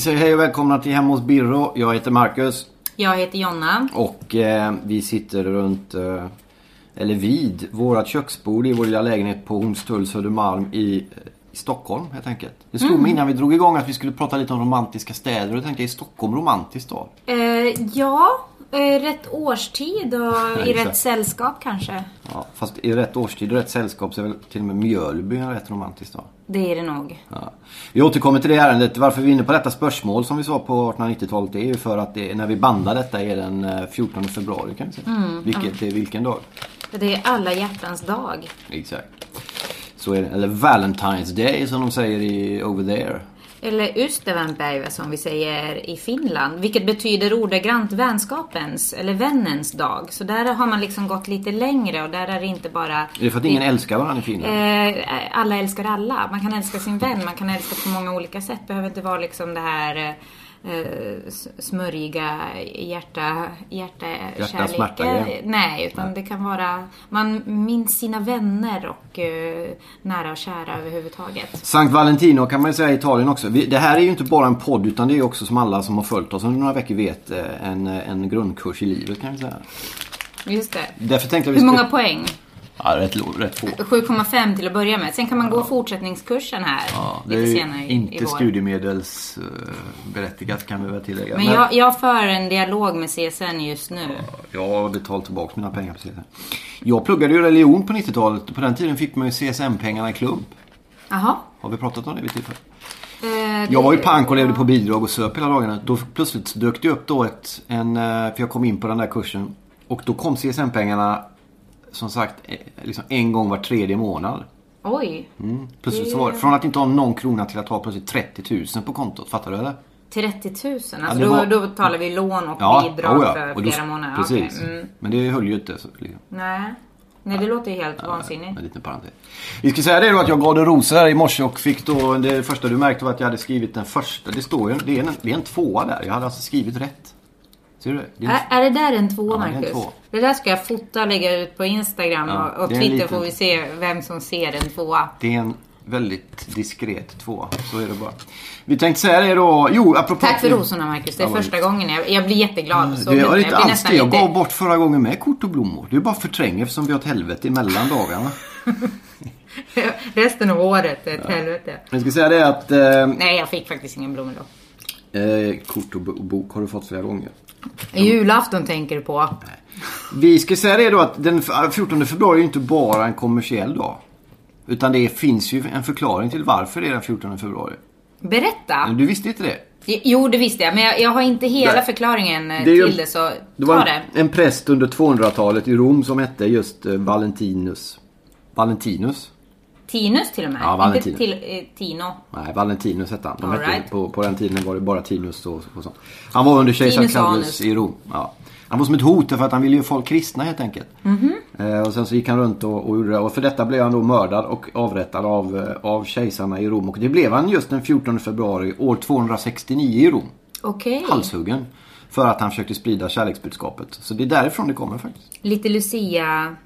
Vi säger hej och välkomna till Hemma hos Birro. Jag heter Marcus. Jag heter Jonna. Och eh, vi sitter runt, eh, eller vid, vårat köksbord i vår lilla lägenhet på Hornstull, Södermalm i, i Stockholm helt enkelt. Det slog Mm. mig innan vi drog igång att vi skulle prata lite om romantiska städer och då tänkte jag, är Stockholm romantiskt då? Eh, ja, eh, rätt årstid och i exakt. rätt sällskap kanske. Ja, fast i rätt årstid och rätt sällskap så är väl till och med Mjölby en rätt romantisk stad. Det är det nog. Ja. Vi återkommer till det ärendet. Varför vi är inne på detta spörsmål som vi sa på 1890-talet det är ju för att det, när vi bandar detta är den eh, 14 februari kan vi säga. Mm, Vilket är vilken dag? Det är alla hjärtans dag. Exakt. Så är det. Eller Valentine's Day som de säger i Over There. Eller Ystävänpäivä som vi säger i Finland. Vilket betyder ordagrant vänskapens eller vännens dag. Så där har man liksom gått lite längre och där är det inte bara... Är det för att ingen älskar varandra i Finland? Eh, alla älskar alla. Man kan älska sin vän, man kan älska på många olika sätt. behöver inte vara liksom det här eh, s- smörjiga hjärta, hjärta, Hjärta, smärta grejen. Nej, utan det kan vara, man minns sina vänner och eh, nära och kära överhuvudtaget. Sankt Valentino kan man ju säga i Italien också. Vi, det här är ju inte bara en podd utan det är också som alla som har följt oss under några veckor vet eh, en, en grundkurs i livet kan vi säga. Just det. Därför tänkte jag vi Hur många poäng? Ja, rätt, rätt få. 7,5 till att börja med. Sen kan man gå fortsättningskursen här Ja, det lite är senare i, inte i vår. studiemedels eh, berättigat kan vi väl tillägga. Men jag, jag för en dialog med CSN just nu. Jag har betalt tillbaka mina pengar på CSN. Jag pluggade ju religion på 90-talet. På den tiden fick man ju CSN-pengarna i klump. Jaha. Har vi pratat om det vid tillfälle? Eh, Jag var ju det- pank och levde på bidrag och söp hela dagarna. Då plötsligt dök det upp då ett, en, eh, för jag kom in på den där kursen. Och då kom CSN-pengarna som sagt eh, liksom en gång var tredje månad. Oj. Mm. Plötsligt så var det, från att inte ha någon krona till att ha plötsligt 30 000 på kontot. Fattar du eller? 30 000? Alltså det var- då, då talar vi lån och bidrag oh ja. för Och då- flera månader? Precis. Okej, Mm. Men det höll ju inte. Så, liksom. Nej. Nej, det låter ju helt vansinnigt. En liten parentes. Vi ska säga det då att jag gav dig rosor här i morse och fick då det första du märkte var att jag hade skrivit den första. Det står ju, det är en, det är en tvåa där. Jag hade alltså skrivit rätt. Ser du det? det är en, Är, är det där en tvåa, Ja, det är en Marcus? tvåa. Det där ska jag fota och lägga ut på Instagram Ja, och, och det Twitter liten- får vi se vem som ser en tvåa. det är en väldigt diskret tvåa. Så är det bara. Vi tänkte säga det då. Jo, apropå... Tack för rosorna Marcus, det är Ja, första gången. Jag, jag blir jätteglad. Så Det jag var inte alls det. Jag lite- gav bort förra gången med kort och blommor. Det är bara förträng eftersom vi har ett helvete emellan dagarna. Resten av året är ett helvete. Jag ska säga det att eh, Nej, jag fick faktiskt ingen blommor då. eh, kort och bo- bok har du fått flera gånger. Julafton tänker du på. Vi ska säga det då att den 14 februari är inte bara en kommersiell dag. Utan det finns ju en förklaring till varför det är den 14 februari. Berätta. Du visste inte det? Jo, det visste jag. Men jag, jag har inte hela Nej. förklaringen Det är ju- till det, så Det ta var det. en, en präst under 200-talet i Rom som hette just eh, Valentinus. Valentinus? Tinus till och med. Ja, Valentinus. Inte till, eh, Tino. Nej, Valentinus hette han. De hette, right. på, på den tiden var det bara Tinus och, och sånt. Han var under kejsar Claudius i Rom. Ja. Han var som ett hot för att han ville ju folk kristna helt enkelt. Mhm. eh, och sen så gick han runt och, och gjorde det. Och för detta blev han då mördad och avrättad av, eh, av kejsarna i Rom. Och det blev han just den 14 februari år 269 i Rom. Okej. Halshuggen. För att han försökte sprida kärleksbudskapet. Så det är därifrån det kommer faktiskt. Lite Lucia.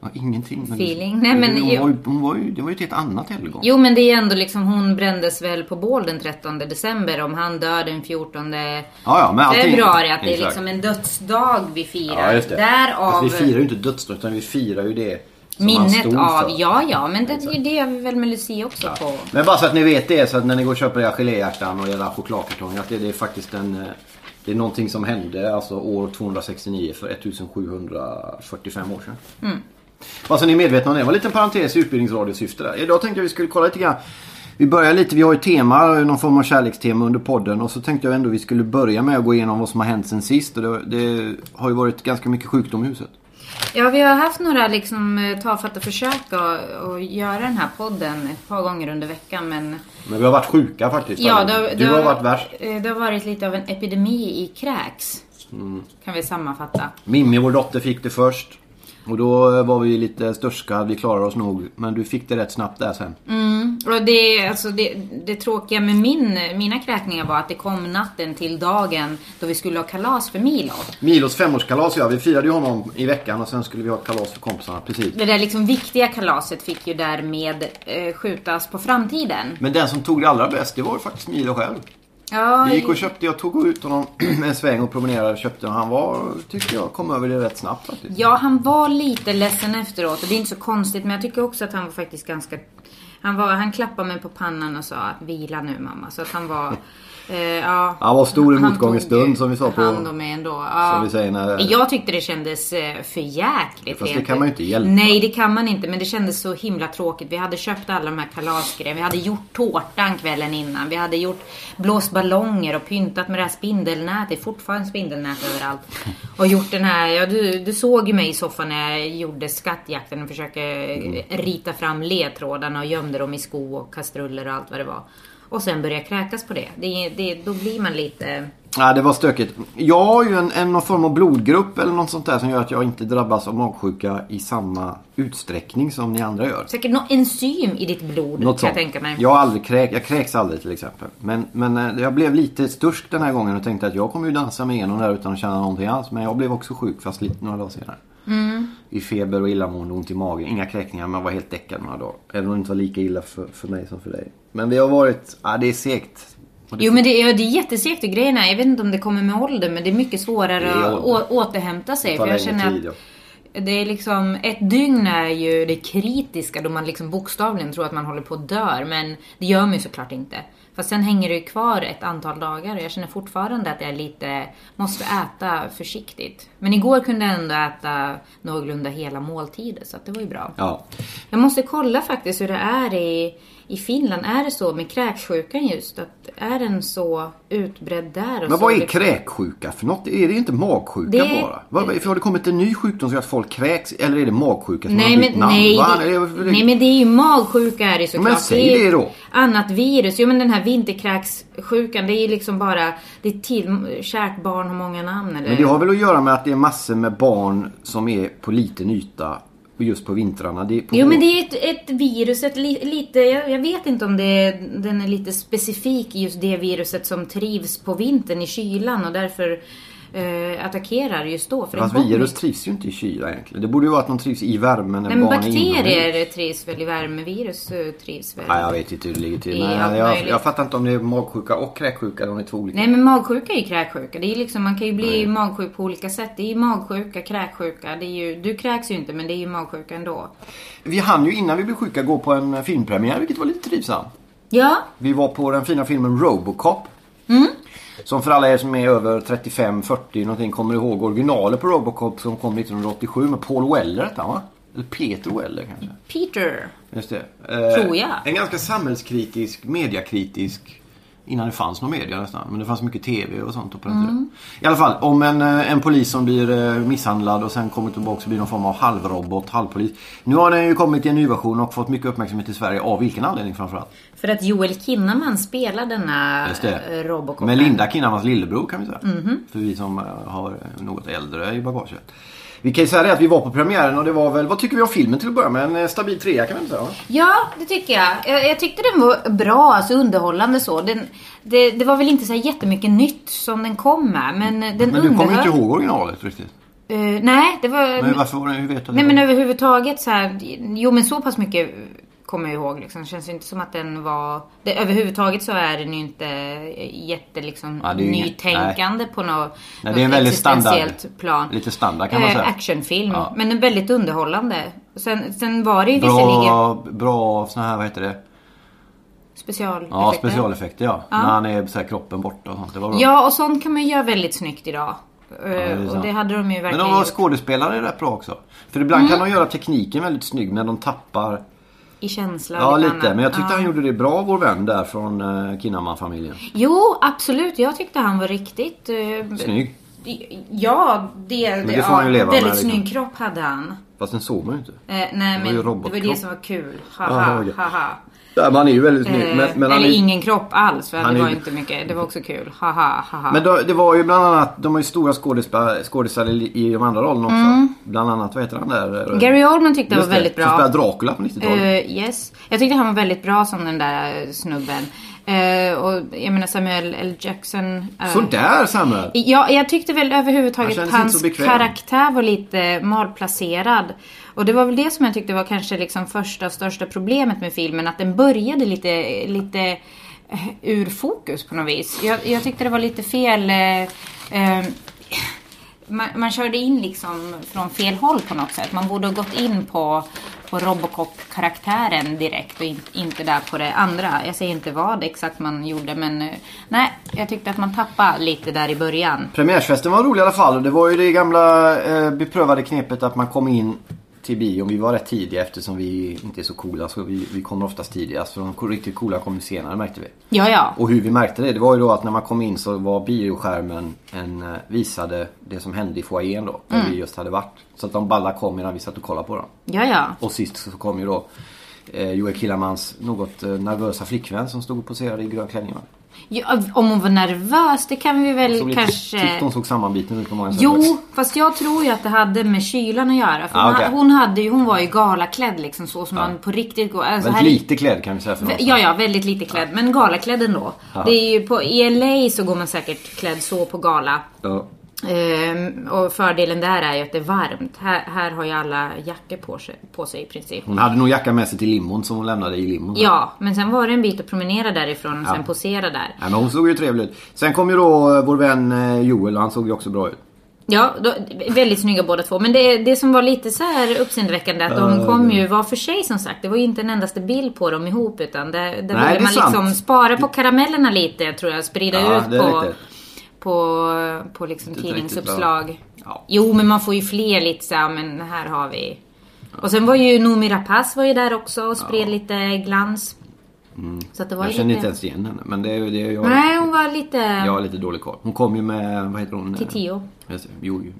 Ja, ingenting. Men Feeling. Nej, men hon ju- var ju, hon var ju, det var ju ett helt annat helgon. Jo, men det är ändå liksom, hon brändes väl på bål den 13 december. Om han dör den 14 Ja, ja, men allting- februari. Att det är Exakt. liksom en dödsdag vi firar. Ja, just det. Därav Fast vi firar ju inte dödsdagen utan vi firar ju det som han minnet stod av, för. ja ja, men det, det gör vi väl med Lucia också på. Men bara så att ni vet det, så att när ni går och köper era geléhjärtan och era chokladkartonger, att det, det är faktiskt en... eh, Det är någonting som hände alltså år 269 för 1745 år sedan. Mm. Bara så ni är medvetna om det. Det var en liten parentes i utbildningsradiosyfte där. Idag tänkte jag vi skulle kolla lite grann. Vi börjar lite, vi har ju tema, någon form av kärlekstema under podden. Och så tänkte jag ändå vi skulle börja med att gå igenom vad som har hänt sen sist. Och det, det har ju varit ganska mycket sjukdom i huset. Ja, vi har haft några liksom eh, tafatta försök att, att göra den här podden ett par gånger under veckan. Men Men vi har varit sjuka faktiskt. ja, det, har- du det har varit värst. eh, Det har varit lite av en epidemi i kräks. Mm. Kan vi sammanfatta. Mimmi, vår dotter, fick det först. Och då var vi lite störska, vi klarade oss nog. Men du fick det rätt snabbt där sen. Mm. Och det, alltså det, det tråkiga med min, mina kräkningar var att det kom natten till dagen då vi skulle ha kalas för Milo. Milos femårskalas ja, vi firade ju honom i veckan och sen skulle vi ha kalas för kompisarna. Precis. Det där liksom viktiga kalaset fick ju därmed eh, skjutas på framtiden. Men den som tog det allra bäst, det var ju faktiskt Milo själv. Ja, Vi gick och köpte, jag tog ut honom en sväng och promenerade och köpte och han var, tyckte jag, kom över det rätt snabbt faktiskt. Ja, han var lite ledsen efteråt och det är inte så konstigt men jag tycker också att han var faktiskt ganska... Han, var, han klappade mig på pannan och sa att vila nu mamma. Så att han var... Eh, ja, Han var stor i motgångens stund, som vi sa på- hand om mig ändå. Ja. Som vi säger när... Jag tyckte det kändes eh, för jäkligt. Fast det kan man ju inte hjälpa. Nej, det kan man inte. Men det kändes så himla tråkigt. Vi hade köpt alla de här kalasgrejerna. Vi hade gjort tårtan kvällen innan. Vi hade gjort blåst ballonger och pyntat med det här spindelnätet. Det är fortfarande spindelnät överallt. Och gjort den här, ja du, du såg ju mig i soffan när jag gjorde skattjakten och försökte Mm. rita fram ledtrådarna och gömde dem i sko och kastruller och allt vad det var. Och sen började jag kräkas på det. det, det då blir man lite... Ja, det var stökigt. Jag har ju en, en någon form av blodgrupp eller något sånt där som gör att jag inte drabbas av magsjuka i samma utsträckning som ni andra gör. Säkert något enzym i ditt blod Något kan jag sånt. tänka mig. Jag aldrig kräk, jag kräks aldrig till exempel. Men, men eh, jag blev lite stursk den här gången och tänkte att jag kommer ju dansa med igenom där utan att känna någonting alls. Men jag blev också sjuk fast lite några dagar senare. Mm. I feber och illamående och ont i magen. Inga kräkningar men jag var helt däckad några dagar. Även om det inte var lika illa för, för mig som för dig. Men vi har varit, ja det är segt. Det- Jo men det, ja, det är jättesegt och grejen är, jag vet inte om det kommer med ålder men det är mycket svårare Det är att å, återhämta sig. tar För jag känner tid, att det är liksom, ett dygn är ju det kritiska då man liksom bokstavligen tror att man håller på att dör. Men det gör man ju såklart inte. Fast sen hänger det ju kvar ett antal dagar och jag känner fortfarande att jag lite måste äta försiktigt. Men igår kunde jag ändå äta någorlunda hela måltider så att det var ju bra. Ja. Jag måste kolla faktiskt hur det är i, i Finland. Är det så med kräksjukan just? Att är den så utbredd där? Och Men vad är liksom- kräksjuka för något? Är det inte magsjuka Det- bara? Vad, har det kommit en ny sjukdom som att folk kräks? Eller är det magsjuka som Nej har men, bytt namn? nej, det, det- nej men det är ju magsjuka är det såklart. Men säg det då. Annat virus. Jo men den här vinterkräkssjukan det är ju liksom bara, det är till, kärt barn har många namn eller? Men det har väl att göra med att det är massor med barn som är på liten yta just på vintrarna. Det på Jo men det är ett, ett virus, ett li, lite, jag, jag vet inte om det är, den är lite specifik just det viruset som trivs på vintern i kylan och därför eh, attackerar just då. För Fast virus trivs ju inte i kyla egentligen. Det borde ju vara att de trivs i värmen när Nej, men barn är bakterier trivs väl i värme, virus eh, trivs väl? Nej, jag vet inte hur det ligger till. Men jag, möjligt. jag fattar inte om det är magsjuka och kräksjuka. De är två olika. Nej men magsjuka är ju kräksjuka. Det är liksom, man kan ju bli magsjuk på olika sätt. Det är ju magsjuka, kräksjuka. Det är ju, du kräks ju inte men det är ju magsjuka ändå. Vi hann ju innan vi blev sjuka gå på en filmpremiär vilket var lite trivsamt. Ja, Vi var på den fina filmen Robocop. Mm. Som för alla er som är över 35-40 någonting kommer ihåg originalet på Robocop som kom 1987 med Paul Weller hette han va? Eller Peter Weller kanske? Peter. Just det. Eh, Tror jag. En ganska samhällskritisk, mediakritisk Innan det fanns någon media nästan. Men det fanns mycket TV och sånt på den Mm. tiden. I alla fall om en, eh, en polis som blir eh, misshandlad och sen kommer tillbaka och blir någon form av halvrobot, halvpolis. Nu har den ju kommit i en ny version och fått mycket uppmärksamhet i Sverige. Av vilken anledning framförallt? För att Joel Kinnaman spelar denna eh, Robocop. Med Linda Kinnamans lillebror kan vi säga. Mhm. För vi som eh, har något äldre i bagaget. Vi kan ju säga det att vi var på premiären och det var väl, vad tycker vi om filmen till att börja med? En eh, stabil trea kan väl säga? Ja, det tycker jag. jag. Jag tyckte den var bra, alltså underhållande så. Den, det, det var väl inte så jättemycket nytt som den kom med, men den Men du kommer underhöll... inte ihåg originalet riktigt. Eh, nej, det var... Men varför var det, hur vet du Nej det? men överhuvudtaget så här, jo men så pass mycket kommer jag ihåg liksom. Det känns ju inte som att den var, det, överhuvudtaget så är den ju inte jätte liksom Ja, är ju nytänkande på något, Nej, det är en väldigt standard. plan. Lite standard kan man Eh, säga. actionfilm, Ja. men en väldigt underhållande. Sen, sen var det ju visserligen Bra, bra såna här, vad heter det? specialeffekter. Ja, specialeffekter ja. Ja. När han är så här, kroppen borta och sånt. Det var bra. Ja, och sånt kan man ju göra väldigt snyggt idag. Eh, det är och det hade de ju Men verkligen de var skådespelare rätt bra också. För ibland Mm. kan de göra tekniken väldigt snygg när de tappar i känsla och Ja, lite annat. Men jag tyckte ja. han gjorde det bra, vår vän där från uh, Kinnaman-familjen. Jo, absolut. Jag tyckte han var riktigt... eh, Snygg. Ja, det... det, det får han ju leva Väldigt med, liksom. snygg kropp hade han. Fast den såg man ju inte. Eh, nej, var men det var robotkropp. det som var kul. Haha, haha. Men han är ju väldigt snygg. Eh, Men, men, han eller är, ingen kropp alls, för han det var ju- inte mycket. Det var också kul. Haha, haha. men då, det var ju bland annat, de har ju stora skådespelare, skådespelare i de andra rollerna också. Bland annat, vad heter han där? Mm. Gary Oldman tyckte Just var väldigt det, Som bra. spelade Dracula på 90-talet. Eh, yes. Jag tyckte han var väldigt bra som den där snubben. Eh, och jag menar Samuel L. Jackson. eh, Sådär Samuel! Ja, jag tyckte väl överhuvudtaget inte hans karaktär var lite malplacerad. Och det var väl det som jag tyckte var kanske liksom första och största problemet med filmen. Att den började lite, lite eh, ur fokus på något vis. Jag, jag tyckte det var lite fel. Eh, eh, man, man körde in liksom från fel håll på något sätt. Man borde ha gått in på, på Robocop-karaktären direkt och in, inte där på det andra. Jag säger inte vad exakt man gjorde men eh, nej, jag tyckte att man tappade lite där i början. Premiärsfesten var rolig i alla fall. och Det var ju det gamla eh, beprövade knepet att man kom in till bion. Vi var rätt tidiga eftersom vi inte är så coola. Så vi, vi kommer oftast tidigast. För de riktigt coola kom ju senare märkte vi. Ja, ja. Och hur vi märkte det, det var ju då att när man kom in så var bioskärmen en, eh, visade det som hände i foajén då. Där Mm. vi just hade varit. Så att de balla kom medan vi satt och kollade på dem. Ja, ja. Och sist så kom ju då eh, Joel Killamans något eh, nervösa flickvän som stod och poserade i grön klänning. Ja. Om hon var nervös, det kan vi väl lite, kanske... tyckte hon såg sammanbiten ut på många sätt. Jo, fast jag tror ju att det hade med kylan att göra. För Ah, hon, okej. hon, hade ju, hon var ju galaklädd liksom så som man på riktigt går... Alltså, Väldigt här- lite klädd kan vi säga för oss. Ja, ja, väldigt lite klädd. Men galaklädd ändå. Ja. Det är ju på, I LA så går man säkert klädd så på gala. Ja. Ehm, och fördelen där är ju att det är varmt. Här, här har ju alla jackor på sig, på sig i princip. Hon hade nog jacka med sig till limon som hon lämnade i limon. Ja, men sen var det en bit att promenera därifrån och sen posera där. Nej, men hon såg ju trevlig ut. Sen kom ju då eh, vår vän eh, Joel och han såg ju också bra ut. Ja, då, väldigt snygga båda två. Men det, det som var lite så här uppseendeväckande att de kom ju var för sig som sagt. Det var ju inte en endaste bild på dem ihop utan det det ville man liksom sant. spara på karamellerna lite tror jag. Sprida Ja, ut på, riktigt. På, på liksom Inte tidningsuppslag. Ja. Jo, men man får ju fler lite så här, men här har vi. Och sen var ju Noomi Rapace var ju där också och spred lite glans. Så att det var Jag lite... inte ens igen henne. Men det är det är jag. Nej, hon var lite... Jag har lite dålig koll. Hon kom ju med, vad heter hon? Till tio. Just det, Jo, jo.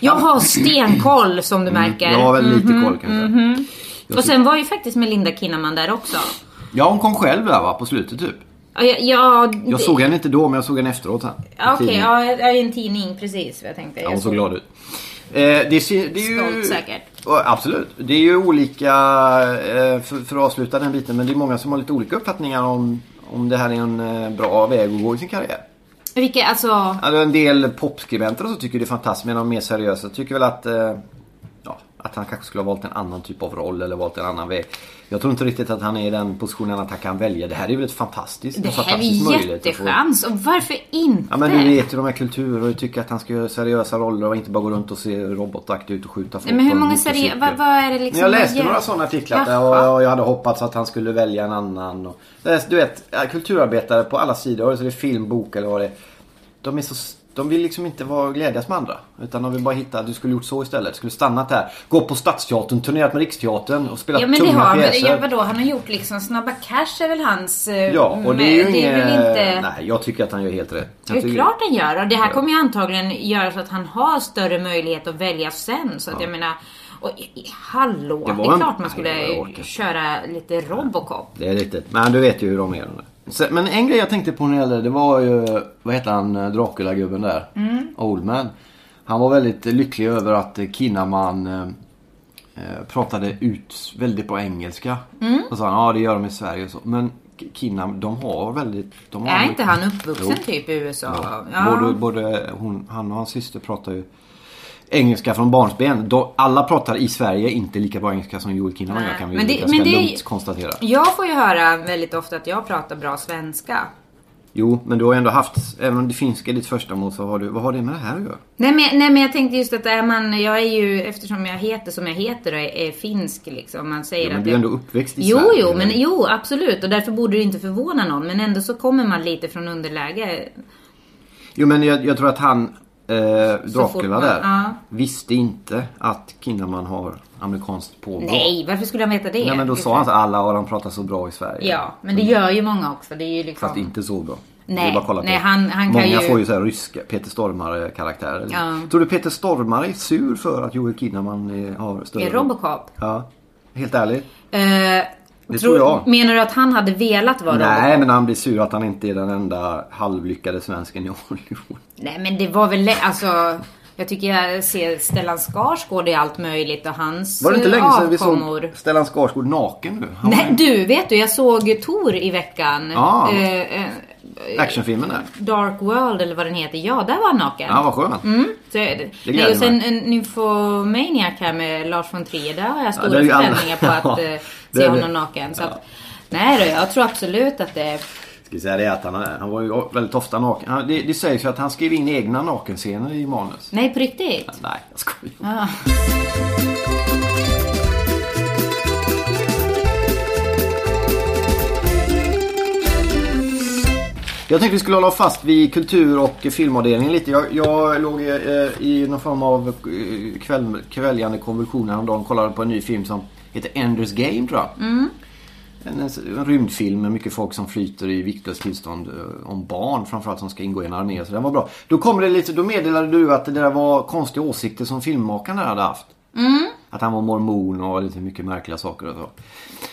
Jag har stenkoll som du märker. Jag har väldigt lite koll kan jag säga. Och sen var ju faktiskt Melinda Kinnaman där också. Ja, hon kom själv där va, på slutet typ. Ja, ja, ja, Jag såg henne inte då, men jag såg henne efteråt. Ja, Okej, ja, i en tidning precis vad jag tänkte. Ja, hon såg glad ut. Eh, det, det är ju... Stolt säkert. Absolut. Det är ju olika, eh, för, för att avsluta den biten, men det är många som har lite olika uppfattningar om, om det här är en eh, bra väg att gå i sin karriär. Vilka, alltså... Alltså en del popskribenter och så tycker det är fantastiskt, men de mer seriösa tycker väl att, eh, ja, att han kanske skulle ha valt en annan typ av roll eller valt en annan väg. Jag tror inte riktigt att han är i den positionen att han kan välja. Det här är väl ett fantastiskt, Det en här är få- jättechans och varför inte? Ja men du vet ju de här kulturer och tycker att han ska göra seriösa roller och inte bara gå runt och se robotaktig ut och skjuta folk men hur en många seriösa... Vad, vad är det liksom? Men jag läste några sådana artiklar och och jag hade hoppats att han skulle välja en annan. Och, du vet, kulturarbetare på alla sidor, sig det är film, bok eller vad det är. De är så... De vill liksom inte vara glädjas med andra. Utan de vill bara hitta, du skulle gjort så istället. Du skulle stannat där. Gå på Stadsteatern, turnerat med Riksteatern och spelat Ja men det tunga har pjäser. ja, vadå, han har gjort liksom Snabba Cash är väl hans... eh, Ja, och det är ju men inget... det är väl inte... Nej, jag tycker att han gör helt rätt. Det är klart han gör och det här Ja. kommer ju antagligen göra så att han har större möjlighet att välja sen. Så att jag menar, och, hallå, Det det, är en- klart man skulle köra lite Robocop. Det är riktigt. Men du vet ju hur de är. de där. Men en grej jag tänkte på när det gällde, det var ju, vad heter han, Dracula-gubben där? Mm. Oldman. Han var väldigt lycklig över att Kinnaman eh, eh, pratade ut väldigt bra engelska. Mm. Och sa han, ja det gör de i Sverige och så. Men K- Kinnam, de har väldigt... De har Är mycket- inte han uppvuxen Jo. typ i USA? Ja. Ja. Både, både hon, han och hans syster pratar ju engelska från barnsben. Alla pratar i Sverige inte lika bra engelska som Joel Kinnaman gör kan vi Men det- men det- lugnt konstatera. Jag får ju höra väldigt ofta att jag pratar bra svenska. Jo, men du har ändå haft, även om det finska är ditt första mål så har du, vad har det med det här att göra? Nej men, nej men jag tänkte just att är man, jag är ju, eftersom jag heter som jag heter och är, är finsk liksom. Man säger Ja, men att du är jag- ändå uppväxt i Jo, Sverige. jo, men jo, absolut. Och därför borde det inte förvåna någon. Men ändå så kommer man lite från underläge. Jo, men jag, jag tror att han, eh, Så Dracula där ja. visste inte att Kinnaman har amerikanskt påbrå. Nej, varför skulle han veta det? Nej men då sa han att alla har han pratar så bra i Sverige. Ja, men det gör ju många också. Det är ju liksom... Fast inte så bra. Nej, nej, han- han kan Många ju- får ju så här ryska Peter Stormare karaktärer. Ja. Tror du Peter Stormare är sur för att Joel Kinnaman har större Är Robocop? Ja. Helt ärligt. Eh, Det tror jag. Menar du att han hade velat vara Nej Robocop? men han blir sur att han inte är den enda halvlyckade svensken i Hollywood. Nej, men det var väl... Alltså... Jag tycker jag ser Stellan Skarsgård i allt möjligt och hans Var det inte eh, länge sedan vi såg Stellan Skarsgård naken nu? Han Nej, du, vet du, jag såg Tor i veckan. Ja. Eh, eh, Actionfilmen där. Dark World eller vad den heter. Ja, där var han naken. Ja vad skön. Mm, så, gläder nej, och sen Nymphomaniac här med Lars von Trier. Där har jag stora det alla- förväntningar på att Ja, eh, det se det. honom naken. Så att, nej då, jag tror absolut att det... Ska vi säga det att han, han var ju väldigt ofta naken. Han, det, det sägs ju att han skrev in egna nakenscener i manus. Nej, på riktigt. Nej, jag skojar. Ja. Jag tänkte vi skulle hålla fast vid kultur och filmavdelningen lite. Jag, jag låg eh, i någon form av eh, kväll, kväljande konvulsion häromdagen och kollade på en ny film som heter Enders Game tror jag. En, en, en rymdfilm med mycket folk som flyter i viktlöst tillstånd eh, om barn framförallt som ska ingå i en armé. Så den var bra. Då, kommer det lite, då meddelade du att det där var konstiga åsikter som filmmakaren hade haft. Att han var mormon och lite mycket märkliga saker och så.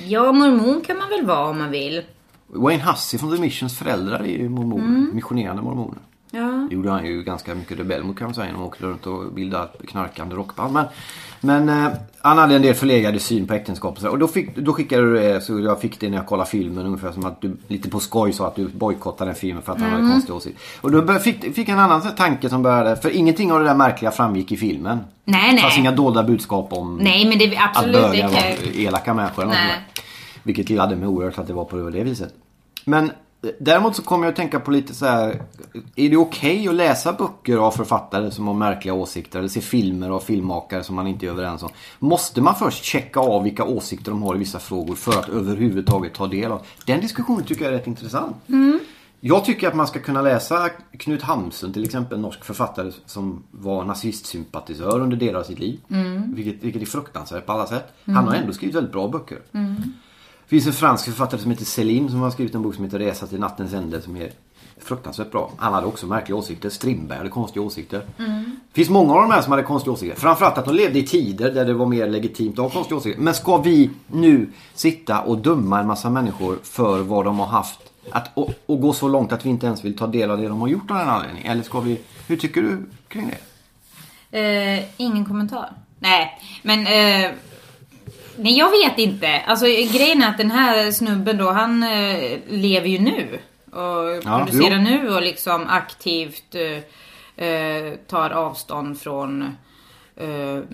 ja, mormon kan man väl vara om man vill. Wayne Hussey från The Missions föräldrar är ju mormon, missionerande mormoner. Ja. Det gjorde han ju ganska mycket rebell mot kan man säga. De åkte runt och bildade knarkande rockband. Men, men eh, han hade en del förlegade syn på äktenskap och så. Och då, fick, då skickade du det, så jag fick det när jag kollade filmen. Ungefär som att du lite på skoj sa att du bojkottade den filmen för att han hade konstig åsikt. Och då fick, fick jag en annan så tanke som började. För ingenting av det där märkliga framgick i filmen. Nej, Det fanns nej. inga dolda budskap om Nej, men det att absolut. Det bögar var elaka människor. eller Nej. Vilket gladde mig oerhört att det var på det viset. Men eh, däremot så kommer jag att tänka på lite så här. Är det okej att läsa böcker av författare som har märkliga åsikter? Eller se filmer av filmmakare som man inte är överens om? Måste man först checka av vilka åsikter de har i vissa frågor för att överhuvudtaget ta del av? Den diskussionen tycker jag är rätt intressant. Jag tycker att man ska kunna läsa Knut Hamsun till exempel, en norsk författare som var nazistsympatisör under delar av sitt liv. Vilket, vilket är fruktansvärt på alla sätt. Han har ändå skrivit väldigt bra böcker. Det finns en fransk författare som heter Céline som har skrivit en bok som heter Resa till nattens ände som är fruktansvärt bra. Han hade också märkliga åsikter. Strindberg hade konstiga åsikter. Det finns många av de här som hade konstiga åsikter. Framförallt att de levde i tider där det var mer legitimt att ha konstiga åsikter. Men ska vi nu sitta och döma en massa människor för vad de har haft? Att, och, och gå så långt att vi inte ens vill ta del av det de har gjort av den anledningen? Eller ska vi... Hur tycker du kring det? Eh, ingen kommentar. Nej, men... Eh, nej, jag vet inte. Alltså grejen är att den här snubben då, han eh, lever ju nu. Och Ja, producerar jo. nu och liksom aktivt eh, eh, tar avstånd från... eh,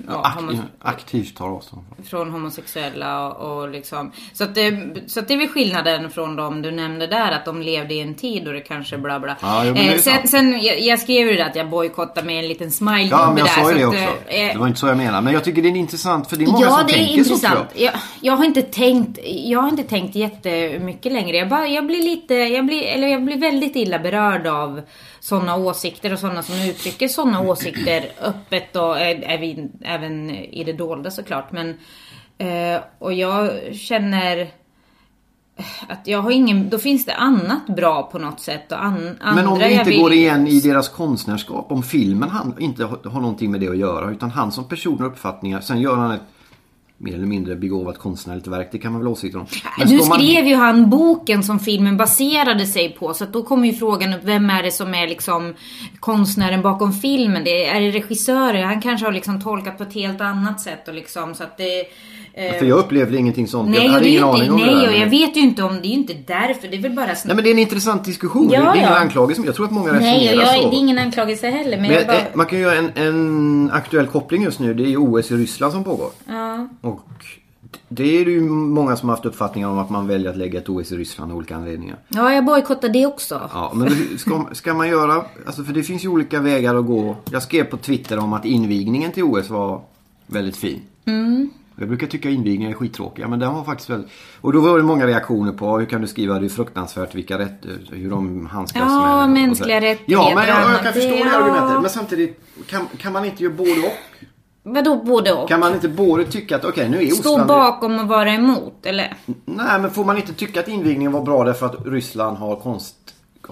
ja, homo- aktivt tar avstånd från. från homosexuella och, och liksom. Så att, det, så att det är väl skillnaden från de du nämnde där, att de levde i en tid då det kanske bla bla. Ja, jo, eh, sen, sen, jag, jag skrev ju det att jag bojkottade med en liten smile Ja, men jag där, sa ju det att, också. eh, Det var inte så jag menade. Men jag tycker det är intressant för det är många Ja, som det är tänker så tror intressant. jag. Jag, jag har inte tänkt, jag har inte tänkt jättemycket längre. Jag, bara, jag blir lite, jag blir, eller jag blir väldigt illa berörd av sådana åsikter och sådana som uttrycker sådana åsikter öppet och eh, även, även i det dolda såklart. Men, eh, och jag känner att jag har ingen, då finns det annat bra på något sätt och an, andra Men om det inte vill- går igen i deras konstnärskap, om filmen han, inte har, har någonting med det att göra utan han som person och uppfattningar, sen gör han ett mer eller mindre begåvat konstnärligt verk, det kan man väl ha åsikter om. Men Nu ska man- skrev ju han boken som filmen baserade sig på så då kommer ju frågan upp vem är det som är liksom konstnären bakom filmen? Det är, är det regissören? Han kanske har liksom tolkat på ett helt annat sätt och liksom så att det... eh, För jag upplevde ingenting sånt. nej, jag hade ingen ju aning inte, om det nej och jag vet ju inte om, det är inte därför, det är väl bara Nej snabbt. men det är en intressant diskussion. Ja, det är ingen ja. anklagelse. Jag tror att många Nej, resonerar jag, så. det är ingen anklagelse heller men, Men bara... eh, man kan ju göra en, en aktuell koppling just nu. Det är ju OS i Ryssland som pågår. Ja. Och det är ju många som har haft uppfattningar om att man väljer att lägga ett OS i Ryssland av olika anledningar. ja, jag bojkottar det också. Ja, men ska, ska man göra? Alltså för det finns ju olika vägar att gå. Jag skrev på Twitter om att invigningen till OS var väldigt fin. Jag brukar tycka invigningar är skittråkiga men den var faktiskt väldigt... Och då var det många reaktioner på hur kan du skriva det är fruktansvärt vilka rätter, hur de handskas Ja, med det. mänskliga rättigheter, Ja men jag, jag kan det- förstå det ja. argumentet. Men samtidigt kan, kan man inte göra både och? Vadå både och? Kan man inte både tycka att okej nu är Stå Osland... bakom och vara emot, eller? Nej men får man inte tycka att invigningen var bra därför att Ryssland har, konst,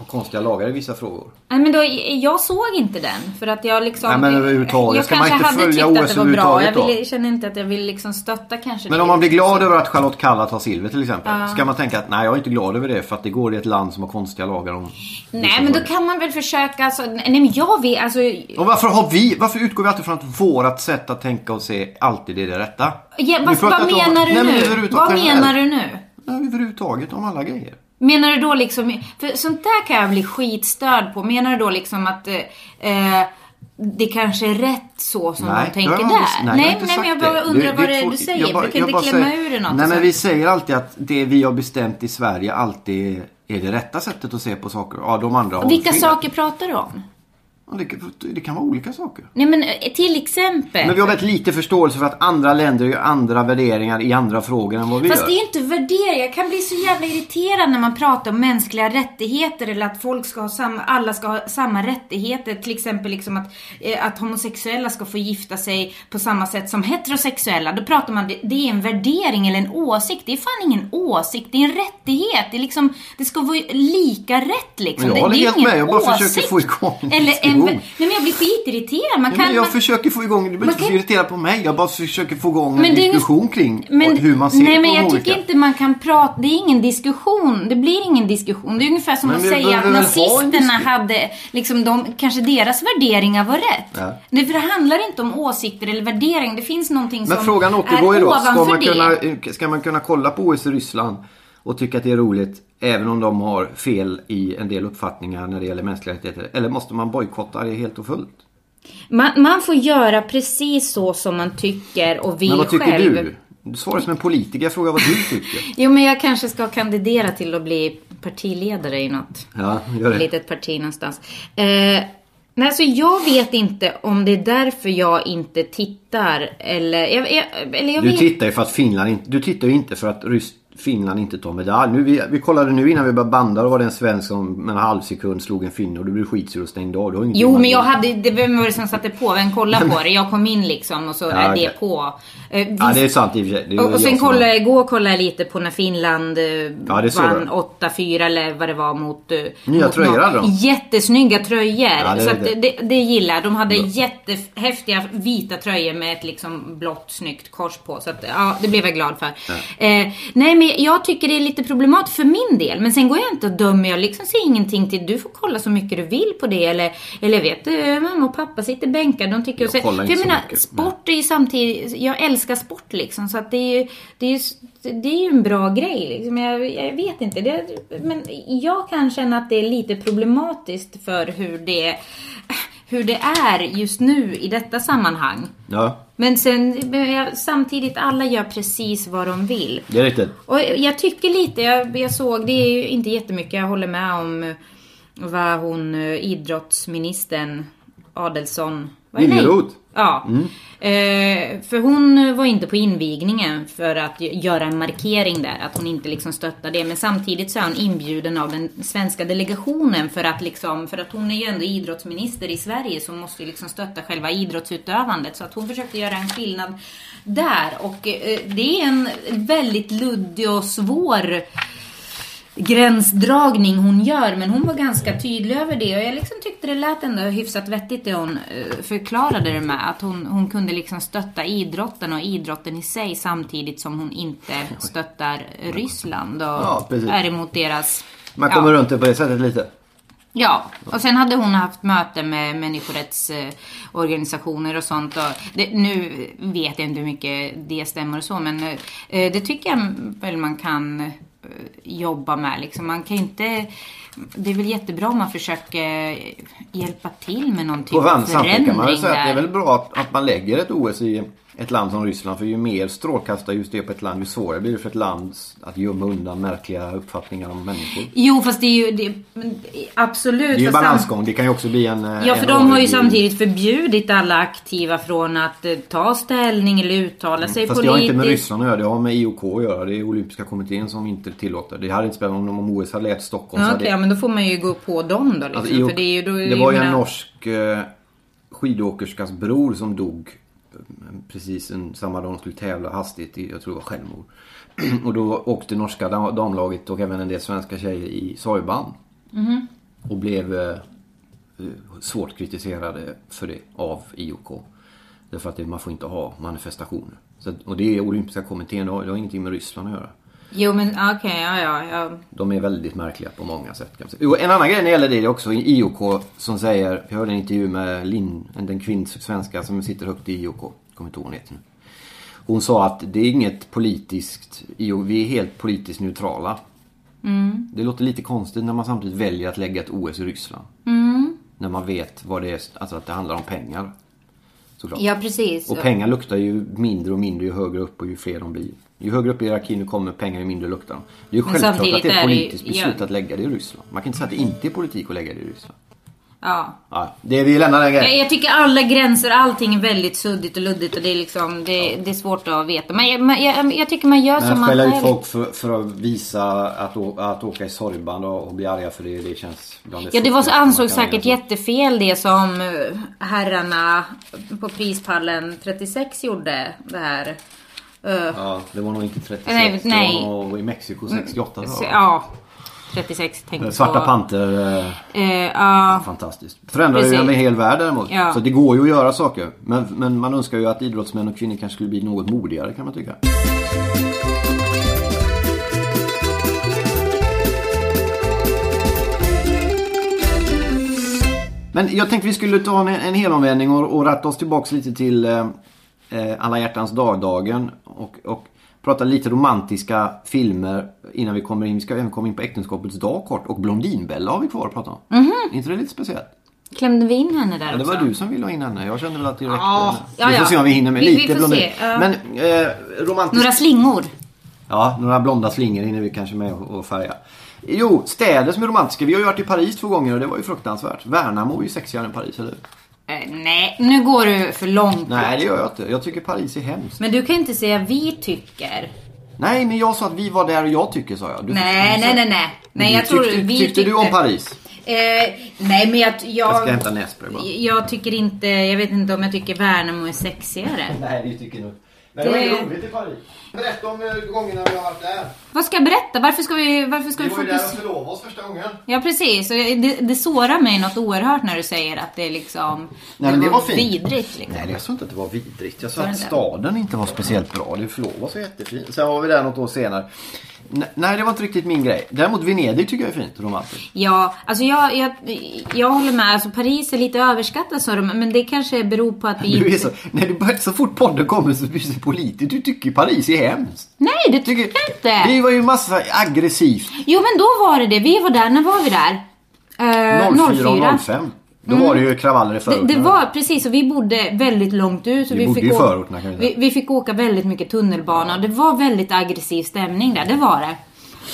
konstiga lagar i vissa frågor? Nej men då, jag såg inte den för att jag liksom... Nej, men överhuvudtaget, Jag ska man kanske inte hade följa tyckt att OS det var bra. Jag känner inte att jag vill liksom stötta kanske Men om man blir glad över att Charlotte Kalla tar silver till exempel. Ska man tänka att nej jag är inte glad över det för att det går i ett land som har konstiga lagar om Nej vissa men då kan man väl försöka, alltså, nej men jag vet, alltså... Och varför har vi, varför utgår vi alltid från att vårat sätt att tänka och se alltid är det rätta? Ja, vad, vad menar du nu? Vad menar du nu? Överhuvudtaget om alla grejer. Menar du då liksom, för sånt där kan jag bli skitstörd på. Menar du då liksom att eh, eh, det kanske är rätt så som de tänker där? nej, inte nej, men jag bara undrar Det- vad det är du säger. jag bara- Brukar jag inte klämma säger- ur det något? Nej men vi säger alltid att det vi har bestämt i Sverige alltid är det rätta sättet att se på saker. Ja, de andra har Vilka fel. saker pratar du om? Det, det kan vara olika saker. Nej men eh, till exempel. Men vi har väldigt lite förståelse för att andra länder gör andra värderingar i andra frågor än vad vi Fast gör. det är inte värderingar. Jag kan bli så jävla irriterad när man pratar om mänskliga rättigheter eller att folk ska ha samma, alla ska ha samma rättigheter. Till exempel liksom att, eh, att homosexuella ska få gifta sig på samma sätt som heterosexuella. Då pratar man, det, det är en värdering eller en åsikt. Det är fan ingen åsikt, det är en rättighet. Det är liksom, det ska vara lika rätt liksom. Jag håller helt med. Jag bara åsikt. försöker få igång eller diskussion. Nej men jag blir skitirriterad. Man Ja, kan, men jag man, försöker få igång, du behöver inte kan- så irritera på mig. Jag bara försöker få igång en Men det diskussion kring Men, hur man ser nej, på men de jag olika. tycker inte man kan prata, det är ingen diskussion. Det blir ingen diskussion. Det är ungefär som Men att säga att nazisterna diskussion? hade, liksom de, kanske deras värderingar var rätt. Ja. Nej, för det handlar inte om åsikter eller värdering. Det finns någonting Men som frågan återgår är ju då. Ska man, det. kunna, ska man kunna kolla på OS i Ryssland och tycka att det är roligt även om de har fel i en del uppfattningar när det gäller mänskliga rättigheter? Eller måste man bojkotta det helt och fullt? Man, man får göra precis så som man tycker och vill Men vad tycker själv. du? Du svarar som en politiker. Jag frågar vad du tycker. Jo, men jag kanske ska kandidera till att bli partiledare i något. Ja, gör det. litet parti någonstans. Eh, nej, alltså jag vet inte om det är därför jag inte tittar eller jag, jag, eller jag Du vet. tittar ju för att Finland inte... Du tittar ju inte för att Ryss, Finland inte tar medalj. Nu, vi, vi kollade nu innan vi började banda. Då var det en svensk som med en halv sekund slog en finne och du blev skitsur och stängde av. Du Jo, men jag hade, det vem var det som satte på? Vem kollade på det? Jag kom in liksom och så Ja, är det på. Eh, Ja, visst- det är sant i och för sig. Och, sen kollade jag, igår kollade jag lite på när Finland eh, Ja, vann jag. 8-4 eller vad det var mot... eh, Nya mot tröjor hade de. Jättesnygga tröjor. Ja, det så att det. det, gillar jag. De hade jättehäftiga vita tröjor med ett liksom blått snyggt kors på. Så att, ja, det blev jag glad för. Eh, nej, men jag tycker det är lite problematiskt för min del. Men sen går jag inte och dömer. Jag liksom säger ingenting till. Du får kolla så mycket du vill på det. Eller, eller vet du, mamma och pappa sitter bänkade. De tycker Jag så, kollar för jag menar, mycket. sport är ju samtidigt, jag älskar sport liksom. Så att det är ju, det är ju, det är ju en bra grej liksom. Jag, jag vet inte. Det, men jag kan känna att det är lite problematiskt för hur det, hur det är just nu i detta sammanhang. Ja, Men sen samtidigt, alla gör precis vad de vill. det är riktigt. Och jag tycker lite, jag, jag såg, det är ju inte jättemycket, jag håller med om eh, vad hon, eh, idrottsministern Adelsson... vad är det? Liljeroth. Ja. Eh, för hon var inte på invigningen för att göra en markering där, att hon inte liksom stöttar det. Men samtidigt så är hon inbjuden av den svenska delegationen för att liksom, för att hon är ju ändå idrottsminister i Sverige så hon måste ju liksom stötta själva idrottsutövandet. Så att hon försökte göra en skillnad där. Och eh, det är en väldigt luddig och svår gränsdragning hon gör men hon var ganska tydlig över det och jag liksom tyckte det lät ändå hyfsat vettigt det hon eh, förklarade det med att hon, hon kunde liksom stötta idrotten och idrotten i sig samtidigt som hon inte stöttar Ryssland och Ja, är emot deras Man ja. kommer runt det på det sättet lite. Ja, och sen hade hon haft möte med människorättsorganisationer och sånt. Och det, nu vet jag inte hur mycket det stämmer och så, men eh, det tycker jag väl man kan eh, jobba med. Liksom. Man kan inte... Det är väl jättebra om man försöker hjälpa till med någon typ av vän- samtidigt kan man väl förändring säga att det är väl bra att, att man lägger ett OS i ett land som Ryssland. För ju mer strålkastarljus det är på ett land, ju svårare blir det för ett land att gömma undan märkliga uppfattningar om människor. Jo fast det är ju det, absolut. Det är ju fast sam- balansgång. Det kan ju också bli en... Ja för en de har ju samtidigt förbjudit alla aktiva från att eh, ta ställning eller uttala sig Mm, Fast det har politiskt. inte med Ryssland att göra. Det har med IOK att göra. Det är olympiska kommittén som inte tillåter. Det hade inte spelat någon roll om OS hade lett Stockholm. Ja, okej, hade... ja, men då får man ju gå på dem då liksom. Alltså, IOK... det, ju, då, det var ju en norsk eh, skidåkerskas bror som dog precis en, samma dag de skulle tävla hastigt i, jag tror det var självmord. och då åkte norska dam- damlaget och även en del svenska tjejer i sorgband. Mhm. Och blev eh, svårt kritiserade för det av IOK. Därför att det, man får inte ha manifestationer. Så, och det är olympiska kommittén, det har, det har ingenting med Ryssland att göra. Jo men okej, ja, ja ja. De är väldigt märkliga på många sätt. Kan man säga. Jo, en annan grej när det gäller det är också IOK som säger, jag hörde en intervju med Linn, den kvinns svenska som sitter högt i IOK, kommer inte ihåg hon heter nu. Hon sa att det är inget politiskt, vi är helt politiskt neutrala. Det låter lite konstigt när man samtidigt väljer att lägga ett OS i Ryssland. När man vet vad det är, alltså att det handlar om pengar. Såklart. Ja precis. Och pengar luktar ju mindre och mindre ju högre upp och ju fler de blir. Ju högre upp i hierarkin du kommer pengar ju mindre luktar de. Det är ju självklart att det är ett är det politiskt beslut ja. att lägga det i Ryssland. Man kan inte säga att det inte är politik att lägga det i Ryssland. Ja. Ja, det vi lämnar den Jag, grejen. jag tycker alla gränser, allting är väldigt suddigt och luddigt och det är liksom, det, det är svårt att veta. Men jag, men jag, jag tycker man gör Men som man skälla ut själv. folk för, för att visa att, å, att åka i sorgband och, och bli arga för det, det känns bland Ja det var man ansågs säkert jättefel det som eh, herrarna på prispallen 36 gjorde. Det här. Eh, Ja, det var nog inte 36. Nej, nej. Det var nog i Mexiko 68 så, tror jag. ja. 36 tänkte Svarta på. Panter. Eh, Eh, ja. Fantastiskt. Förändrar ju Precis. en hel värld däremot. Ja. Så det går ju att göra saker. Men, men man önskar ju att idrottsmän och kvinnor kanske skulle bli något modigare kan man tycka. Men jag tänkte vi skulle ta en, en helomvändning och, och ratta oss tillbaks lite till eh, eh, Alla hjärtans dag-dagen. Och, och prata lite romantiska filmer innan vi kommer in. Vi ska även komma in på äktenskapets dag kort. Och Blondinbella har vi kvar att prata om. Mhm. inte det lite speciellt? Klämde vi in henne där Ja, det också? var du som ville ha in henne. Jag kände väl att det räckte. Ja, ja, vi får se om vi hinner med Vi- vi lite får blondin. ja. Men eh, romantisk... Några slingor. Ja, några blonda slingor hinner vi kanske med och färga. Jo, städer som är romantiska. Vi har ju varit i Paris två gånger och det var ju fruktansvärt. Värnamo är ju sexigare än Paris, eller hur? Eh, nej, nu går du för långt. Nej, det gör jag inte. Jag tycker Paris är hemskt. Men du kan inte säga vi tycker. Nej, men jag sa att vi var där och jag tycker, sa jag. Du, Nej, du nej, sa- nej, nej. Nej, jag tror tyckte, vi Tyckte du om Paris? Eh, nej, men jag, jag, Jag ska hämta nässpray bara. jag tycker inte, jag vet inte om jag tycker Värnamo är sexigare. Nej, det tycker nog. Det var ju roligt i Paris. Berätta om eh, gångerna vi har varit där. Vad ska jag berätta? Varför ska vi, varför ska vi fokusera? förlovade oss första gången. Ja precis, och det, det sårar mig något oerhört när du säger att det är liksom Nej, men det var fint. vidrigt liksom. Nej, jag sa inte att det var vidrigt. Jag sa Var det att staden inte var speciellt bra. Det förlovade var så jättefint. Sen var vi där något år senare. Nej, det var inte riktigt min grej. Däremot Venedig tycker jag är fint, romantiskt. Ja, alltså jag, jag, jag håller med. Alltså Paris är lite överskattat sa de, men det kanske beror på att vi Du är så, när du börjar, så fort podden kommer så blir du politisk. Du tycker Paris är hemskt. Nej, det tycker jag inte. Det var ju massa aggressivt. Jo, men då var det det. Vi var där. När var vi där? Eh, 04 och 05. Då var det ju kravaller i Det, förorterna. det var precis, och vi bodde väldigt långt ut. Så Vi vi, bodde fick i förorterna, kan vi vi, vi fick åka väldigt mycket tunnelbana. och Det var väldigt aggressiv stämning där, det var det.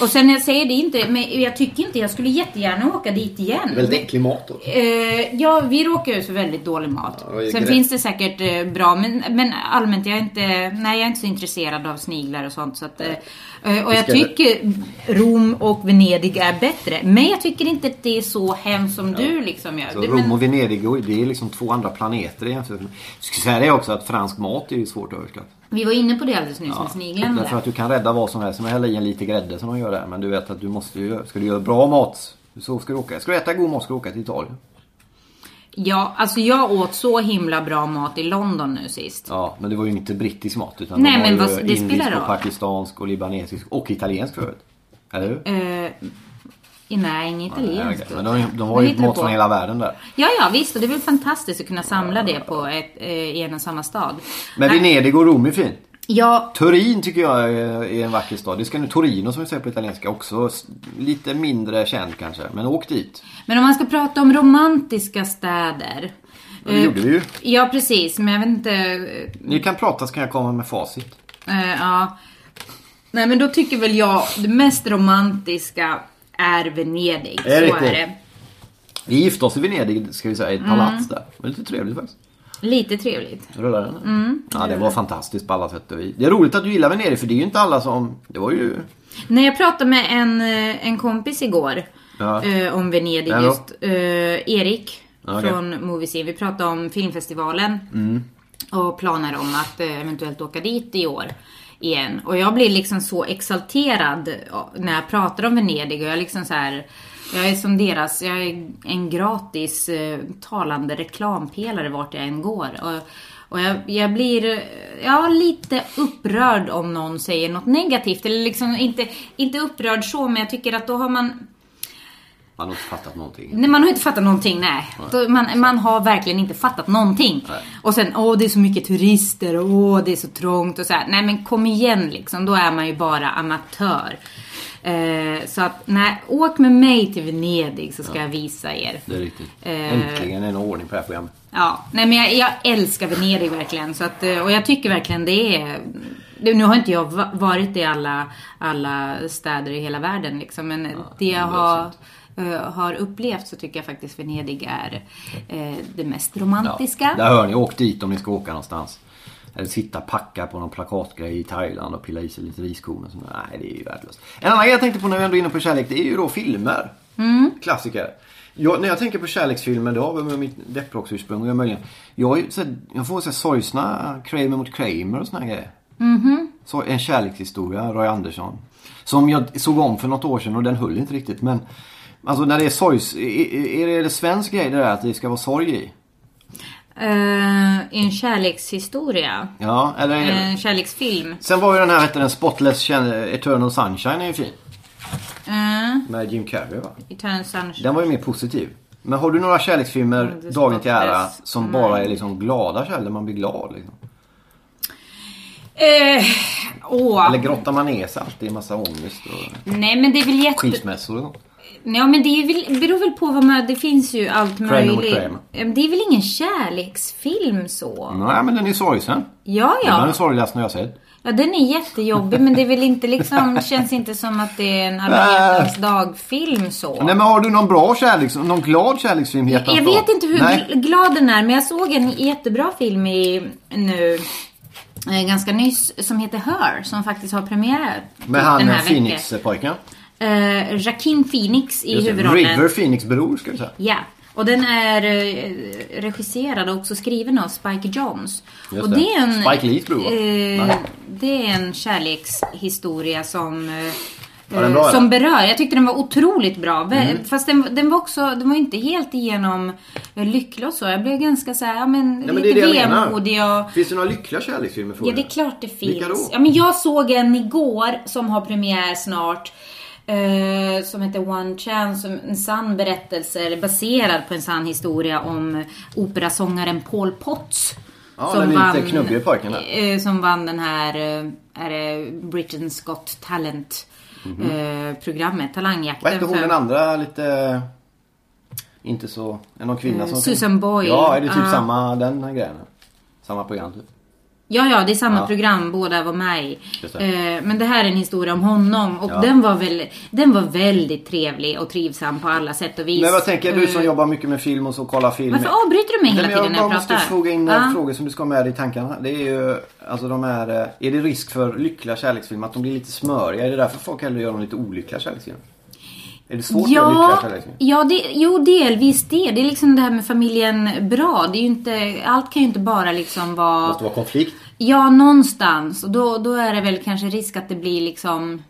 Och sen jag säger det inte, men jag tycker inte, jag skulle jättegärna åka dit igen. Väldigt äcklig mat då. Eh, ja, vi råkar ut för väldigt dålig mat. Ja, Sen finns det säkert eh, bra, men, men allmänt, jag är, inte, nej, jag är inte så intresserad av sniglar och sånt. Så att, eh, eh, och jag tycker Rom och Venedig är bättre. Men jag tycker inte att det är så hemskt som du liksom gör. Så Rom men- och Venedig, det är liksom två andra planeter jämfört med... Jag skulle säga det också att fransk mat är ju svårt att överskatta. Vi var inne på det alldeles nyss med sniglarna Därför där. att du kan rädda vad som helst. Som att hälla i en lite grädde som de gör där. Men du vet att du måste ju... Ska du göra bra mat så ska du åka. Ska du äta god mat ska du åka till Italien. Ja, alltså jag åt så himla bra mat i London nu sist. Ja, men det var ju inte brittisk mat. Utan Nej, de men vad- det indisk spelar och pakistansk och libanesisk och italiensk förut. Eller hur? Eh, nej, inget italienskt. okej. Men de, de Vad har ju på? från hela världen där. Ja, ja visst. Och det är väl fantastiskt att kunna samla det på ett, eh, i en och samma stad. Men Nej, Venedig och Rom är fint. Ja, Turin tycker jag är en vacker stad. Det ska nu Torino som vi säger på italienska också. Lite mindre känd kanske. Men åk dit. men om man ska prata om romantiska städer. Och det gjorde vi ju. Ja, precis. Men jag vet inte... Ni kan prata så kan jag komma med facit. Eh, ja. Nej, men då tycker väl jag det mest romantiska är Venedig. Är det så riktigt? är det. Vi gifte oss i Venedig, ska vi säga, i ett Mm. palats där. Det var lite trevligt faktiskt. Lite trevligt. Rullar den? Mm. Ja, det var fantastiskt på alla sätt och vis. Det är roligt att du gillar Venedig, för det är ju inte alla som... Det var ju... När jag pratade med en, eh, en kompis igår Ja. eh, om Venedig då? just. Eh, Erik Ja, okej. från Moviescene. Vi pratade om filmfestivalen. Mm. Och planer om att eh, eventuellt åka dit i år. Igen. Och jag blir liksom så exalterad när jag pratar om Venedig. Och jag liksom så här. Jag är som deras, jag är en gratis eh, talande reklampelare vart jag än går. Och, och jag, jag blir ja, lite upprörd om någon säger något negativt. Eller liksom inte, inte upprörd så, men jag tycker att då har man man har inte fattat någonting. Nej, man har inte fattat någonting, nej. Då, man, man har verkligen inte fattat någonting. Nej. Och sen, åh det är så mycket turister, och åh det är så trångt och så här. Nej men kom igen liksom, då är man ju bara amatör. Eh, så att, nej, åk med mig till Venedig så ska jag visa er. Det är riktigt. Eh. Äntligen någon ordning på det här programmet. Ja, nej men jag, jag älskar Venedig verkligen. Så att, eh, och jag tycker verkligen det är... Nu har inte jag va- varit i alla, alla städer i hela världen liksom. Men det jag det är har, eh, har upplevt så tycker jag faktiskt Venedig är eh, det mest romantiska. Där hör ni, åk dit om ni ska åka någonstans. Eller sitta och packa på någon plakatgrej i Thailand och pilla i sig lite riskorn. Nej, det är ju värdelöst. En annan grej jag tänkte på när vi ändå är inne på kärlek, det är ju då filmer. Klassiker. Jag, när jag tänker på kärleksfilmer, det har väl med mitt depprocksursprung att göra möjligen. Jag, ju sett- jag får så här sorgsna Kramer mot Kramer och såna här grejer. Så, en kärlekshistoria, Roy Andersson. Som jag såg om för något år sedan och den höll inte riktigt. Men alltså när det är sorgs... Är, är det en svensk grej det där att det ska vara sorg i? Eh, en kärlekshistoria. Ja, eller... En kärleksfilm. Sen var ju den här, hette den Spotless Eternal Sunshine är ju fin. Uh, Med Jim Carrey va? Eternal Sunshine. Den var ju mer positiv. Men har du några kärleksfilmer, Mm, dagen till ära, som Nej. bara är liksom glada kärlek, man blir glad liksom? Eh, åh. Eller grottar man ner sig alltid i massa ångest och Nej men det är väl jätte... skilsmässor och sånt? Ja men det är väl, beror väl på vad man, det finns ju allt möjligt. Ja, men Det är väl ingen kärleksfilm så? Nej men den är sorgsen. Ja Det var den ja. sorgligaste jag har sett. Ja den är jättejobbig men det är väl inte liksom, känns inte som att det är en alla hjärtans dag-film så. Nej men har du någon bra kärleks... Någon glad kärleksfilm Jag dag? vet inte hur Nej. gl- glad den är men jag såg en jättebra film i, nu eh, ganska nyss som heter Her som faktiskt har premiär Med han den här. Phoenix-pojken? Eh, Joaquin Phoenix i Just det, huvudrollen. River Phoenix bror ska vi säga. Ja, och den är eh, regisserad och också skriven av Spike Jonze. Just och det. det är en, Spike Lees bror, eh. Det är en kärlekshistoria som eh, bra, som berör. Jag tyckte den var otroligt bra. Mm. Fast den, den var också, den var inte helt igenom eh, lycklig och så. Jag blev ganska så här, ja men Nej, men det lite det menar. vemodig och... Finns det några lyckliga kärleksfilmer för Ja, det är klart det finns. Vilka då? Ja, men jag såg en igår som har premiär snart. Eh, som heter One Chance, som en sann berättelse, eller baserad på en sann historia om operasångaren Paul Potts. Ja, den lite knubbige pojken där. eh, Som vann den här, eh, är det Britain's Got Talent eh, programmet, Talangjakten. Vad hette hon för- den andra lite... Inte så... Är någon kvinna Eh, som... Susan Boyle. Ja, är det typ Ja. samma den här grejen? Samma program typ? Ja, ja, det är samma Ja. program båda var med i. Eh, men det här är en historia om honom och Ja. den, var väl, den var väldigt trevlig och trivsam på alla sätt och vis. Men vad tänker du som Eh, jobbar mycket med film och så kollar film? Varför avbryter du mig hela Nej, tiden när jag jag bara måste pratar? fråga in Ja. frågor som du ska ha med i tankarna. Det är ju, alltså de här, eh, är det risk för lyckliga kärleksfilmer att de blir lite smöriga? Är det därför folk hellre gör de lite olyckliga kärleksfilmer? Är det svårt att göra lyckliga Ja, ja det, jo delvis det. Det är liksom det här med familjen bra. Det är inte, allt kan ju inte bara liksom vara... Måste vara konflikt? Ja, någonstans. Och då, då är det väl kanske risk att det blir liksom...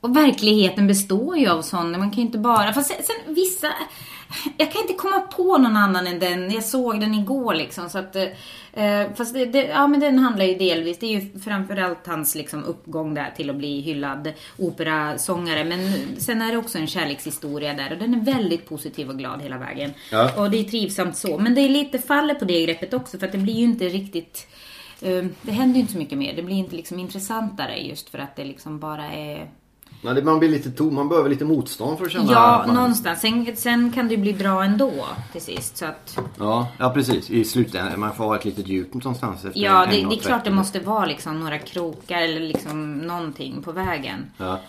Och verkligheten består ju av sådana. Man kan ju inte bara... Fast sen, sen vissa... Jag kan inte komma på någon annan än den. Jag såg den igår liksom. Så att, eh, fast det, det, ja, men den handlar ju delvis. Det är ju framförallt hans liksom, uppgång där till att bli hyllad operasångare. Men sen är det också en kärlekshistoria där. Och den är väldigt positiv och glad hela vägen. Ja. Och det är trivsamt så. Men det är lite faller på det greppet också. För att det blir ju inte riktigt... eh, Det händer ju inte så mycket mer. Det blir inte liksom intressantare just för att det liksom bara är Det, man blir lite tom, man behöver lite motstånd för att känna Ja, man, någonstans. Sen, sen kan det ju bli bra ändå till sist. Så att, Ja, ja precis. I slutändan. Man får ha ett litet djup någonstans efter ja, det, 1,30. det är klart det måste vara liksom några krokar eller liksom någonting på vägen. Ja.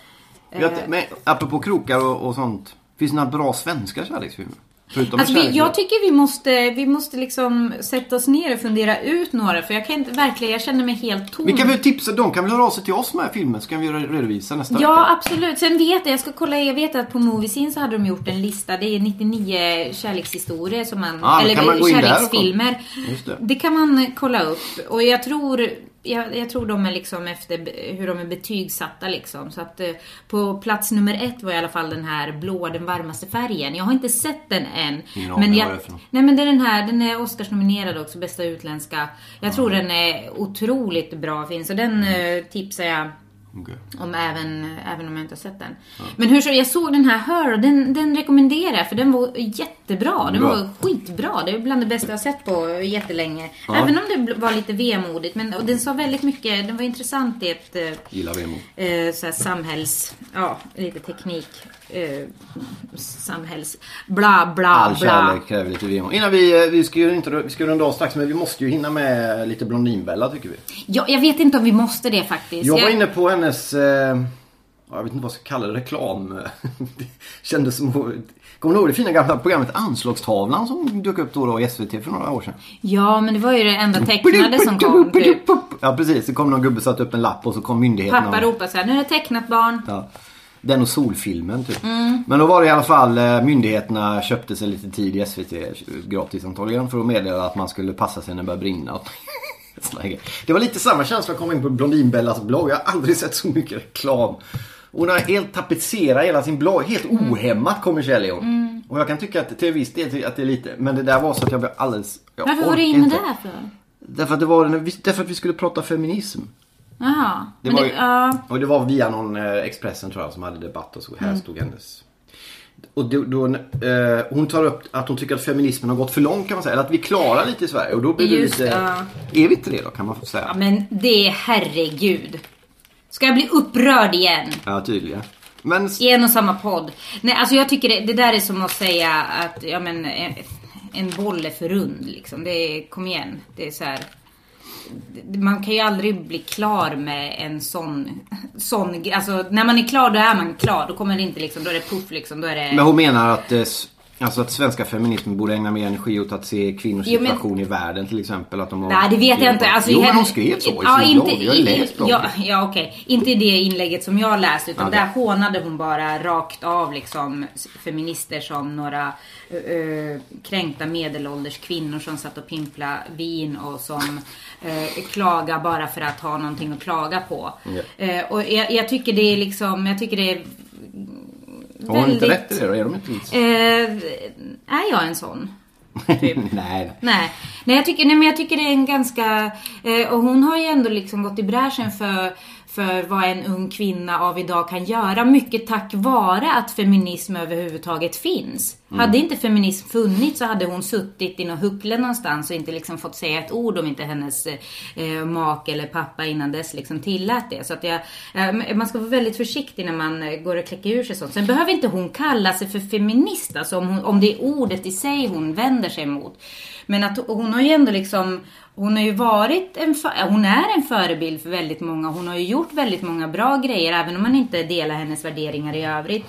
Jag, men apropå krokar och, och sånt. Finns det några bra svenska kärleksfilmer? Förutom Alltså vi, jag tycker vi måste, vi måste liksom sätta oss ner och fundera ut några för jag kan inte, verkligen, jag känner mig helt tom. Vi kan väl tipsa, de kan väl höra av sig till oss med filmen så kan vi re- redovisa nästa Ja, vecka. absolut. Sen vet jag, jag ska kolla, jag vet att på Moviesin så hade de gjort en lista. Det är 99 kärlekshistorier som man, då eller man kärleksfilmer. Det. det kan man kolla upp. Och jag tror, jag, jag tror de är liksom efter hur de är betygsatta liksom. Så att eh, på plats nummer ett var i alla fall den här blå, den varmaste färgen. Jag har inte sett den än. Ingen men jag, något. nej men det är den här, den är Oscarsnominerad också, bästa utländska. Jag tror den är otroligt bra finns. Och den eh, tipsar jag Okej. om även, även om jag inte har sett den. Men hur så, jag såg den här Her och den, den rekommenderar jag för den var jättebra. Den Bra. var skitbra. Det är bland det bästa jag har sett på jättelänge. Ja. Även om det var lite vemodigt. Men och den sa väldigt mycket, den var intressant i ett eh, Gillar Vemo. eh, så här samhälls, ja lite teknik, eh, samhälls, bla bla All bla. kärlek kräver lite Vemo. Innan vi, eh, vi ska ju inte, vi ska runda av strax men vi måste ju hinna med lite Blondinbella tycker vi. Ja, jag vet inte om vi måste det faktiskt. Jag var inne på hennes, eh, jag vet inte vad jag ska kalla det, reklam. Det kändes som, kommer du ihåg det fina gamla programmet Anslagstavlan som dök upp då, och då i SVT för några år sedan? Ja, men det var ju det enda tecknade som kom. Typ. Ja precis, det kom någon gubbe satte upp en lapp och så kom myndigheten Pappa ropade så här, nu är det tecknat barn. Ja. Den och Solfilmen typ. Mm. Men då var det i alla fall eh, myndigheterna köpte sig lite tid i SVT gratis antagligen för att meddela att man skulle passa sig när det började brinna. Det var lite samma känsla att komma in på Blondinbellas blogg. Jag har aldrig sett så mycket reklam. Hon har helt tapetserat hela sin blogg. Helt Mm. ohämmat kommersiell är hon. Och jag kan tycka att till viss del att det är lite. Men det där var så att jag blev alldeles... Jag Varför var du inne där för? Därför att det var därför att vi skulle prata feminism. Jaha. Det var det, ju- ja. Och det var via någon eh, Expressen tror jag som hade debatt och så. Här Mm. stod hennes. Och då, då, eh, hon tar upp att hon tycker att feminismen har gått för långt kan man säga. Eller att vi klarar lite i Sverige. Och då blir det Just, lite... ja. Är vi inte det då kan man få ja, säga. men det är herregud. Ska jag bli upprörd igen? Ja, tydligen. Men I en och samma podd. Nej, alltså jag tycker det, det där är som att säga att, ja men, en, en boll är för rund liksom. Det är, kom igen. Det är så här. Man kan ju aldrig bli klar med en sån, sån Alltså när man är klar då är man klar. Då kommer det inte liksom, då är det puff liksom. Då är det... Men hon menar att, eh, alltså att svenska feminismen borde ägna mer energi åt att se kvinnors Jo, men- situation i världen till exempel. Att de Nej, det vet jag inte. Alltså, jo, men hon skrev så i ja, sin inte, blogg. Jag har läst bloggen. Ja, ja okej. Inte i det inlägget som jag läste utan Okej. där hånade hon bara rakt av liksom feminister som några uh, kränkta medelålders kvinnor som satt och pimpla vin och som uh, klagar bara för att ha någonting att klaga på. Ja. Eh, och jag, jag tycker det är liksom, jag tycker det är Har hon inte rätt i det då? Är de inte lite... Eh, är jag en sån? Typ. Nej. Nej, nej, jag tycker, nej men jag tycker det är en ganska... Eh, och hon har ju ändå liksom gått i bräschen för, för vad en ung kvinna av idag kan göra. Mycket tack vare att feminism överhuvudtaget finns. Mm. Hade inte feminism funnits så hade hon suttit i någon huckle någonstans och inte liksom fått säga ett ord om inte hennes eh, make eller pappa innan dess liksom tillät det. Så att jag, eh, man ska vara väldigt försiktig när man eh, går och kläcker ur sig sånt. Sen behöver inte hon kalla sig för feminist, alltså om, hon, om det är ordet i sig hon vänder sig mot. Men att hon har ju ändå liksom, hon har ju varit en, eh, hon är en förebild för väldigt många. Hon har ju gjort väldigt många bra grejer, även om man inte delar hennes värderingar i övrigt.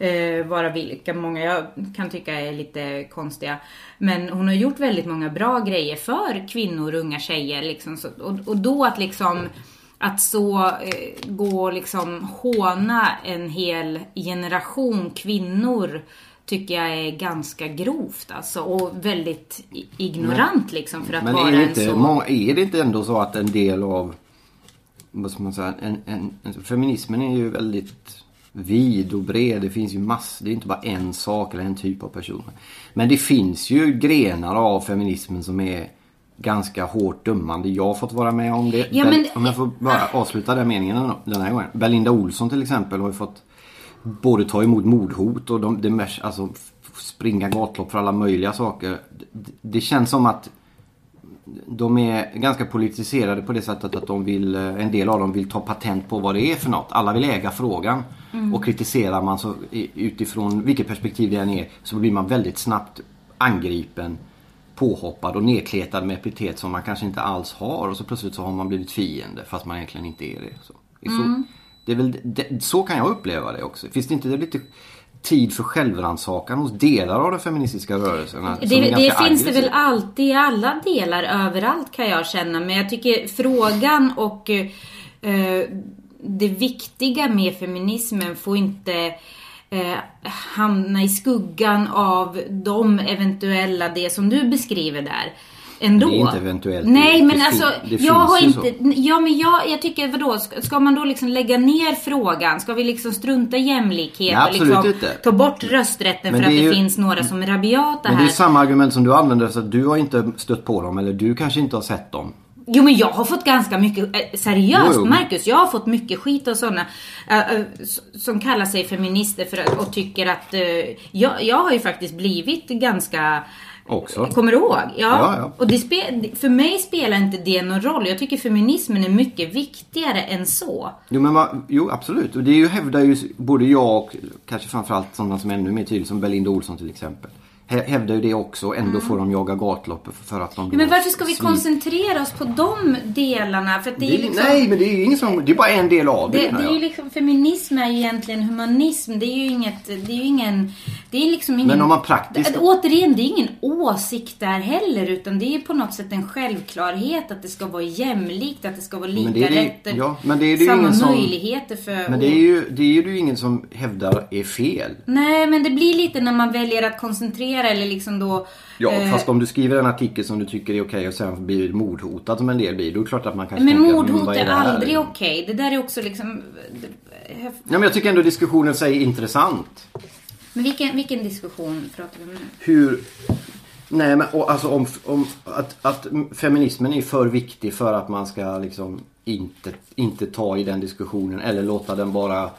Eh, vara vilka många jag kan tycka är lite konstiga. Men hon har gjort väldigt många bra grejer för kvinnor och unga tjejer. Liksom. Så, och, och då att liksom att så eh, gå och liksom håna en hel generation kvinnor tycker jag är ganska grovt alltså och väldigt ignorant liksom för att Men vara är det, en inte, så... många, är det inte ändå så att en del av vad ska man säga, en, en, feminismen är ju väldigt vid och bred. Det finns ju massor, det är inte bara en sak eller en typ av personer. Men det finns ju grenar av feminismen som är ganska hårt dömande. Jag har fått vara med om det. Ja, men- Om jag får bara avsluta den meningen den här gången. Belinda Olsson till exempel har ju fått både ta emot mordhot och de, mest, alltså springa gatlopp för alla möjliga saker. Det, det känns som att de är ganska politiserade på det sättet att de vill, eh, en del av dem vill ta patent på vad det är för något. Alla vill äga frågan. Och kritiserar man så utifrån vilket perspektiv det än är så blir man väldigt snabbt angripen, påhoppad och nedkletad med epitet som man kanske inte alls har och så plötsligt så har man blivit fiende fast man egentligen inte är det. Så, det är så, det är väl, det, så kan jag uppleva det också. Finns det inte lite tid för självrannsakan hos delar av den feministiska rörelsen? Det, det finns det aggressiv? väl alltid i alla delar, överallt kan jag känna. Men jag tycker frågan och eh, det viktiga med feminismen får inte eh, hamna i skuggan av de eventuella, det som du beskriver där. Ändå. Det är inte eventuellt, Nej, det- men det alltså, det jag har inte... Ja, men jag, jag tycker, vadå? Ska, ska man då liksom lägga ner frågan? Ska vi liksom strunta i jämlikhet Nej, och liksom inte. ta bort rösträtten Men för att det det ju- finns några som är rabiata Men det här? är samma argument som du använder så att du har inte stött på dem eller du kanske inte har sett dem. Jo men jag har fått ganska mycket, eh, seriöst Jo, jo. Marcus, jag har fått mycket skit och sådana eh, eh, s- som kallar sig feminister för att, och tycker att, eh, jag, jag har ju faktiskt blivit ganska Också. Kommer du ihåg? Ja. Ja, ja. Och det spe, för mig spelar inte det någon roll. Jag tycker feminismen är mycket viktigare än så. Jo, men va, jo absolut. Och det är ju, hävdar ju både jag och kanske framförallt sådana som är ännu mer tydliga som Belinda Olsson till exempel. Hä- Hävdar ju det också och ändå får de jaga gatlopp för att de Mm. Men varför ska vi svin- koncentrera oss på de delarna? För det, är det, ju liksom... Nej, men det är ju ingen som, det är bara en del av det, Det, det är ju liksom, feminism är ju egentligen humanism. Det är ju inget, det är ju ingen, det är liksom ingen... Men om man praktiskt- Återigen, det är ingen åsikt där heller. Utan det är på något sätt en självklarhet att det ska vara jämlikt, att det ska vara lika Men det är det- rätt. ja, men det är det ju samma som- möjligheter för... Men det är ju, det är ju ingen som hävdar är fel. Nej, men det blir lite när man väljer att koncentrera eller liksom då... Ja, eh, fast om du skriver en artikel som du tycker är okej och sen blir mordhotad som en del blir, då är det klart att man kanske Men mordhot vad är det här? aldrig okej. Det där är också liksom... Ja, men jag tycker ändå diskussionen säger intressant. Men vilken, vilken diskussion pratar vi om nu? hur... Nej men och, alltså om, om att, att feminismen är för viktig för att man ska liksom inte, inte ta i den diskussionen eller låta den bara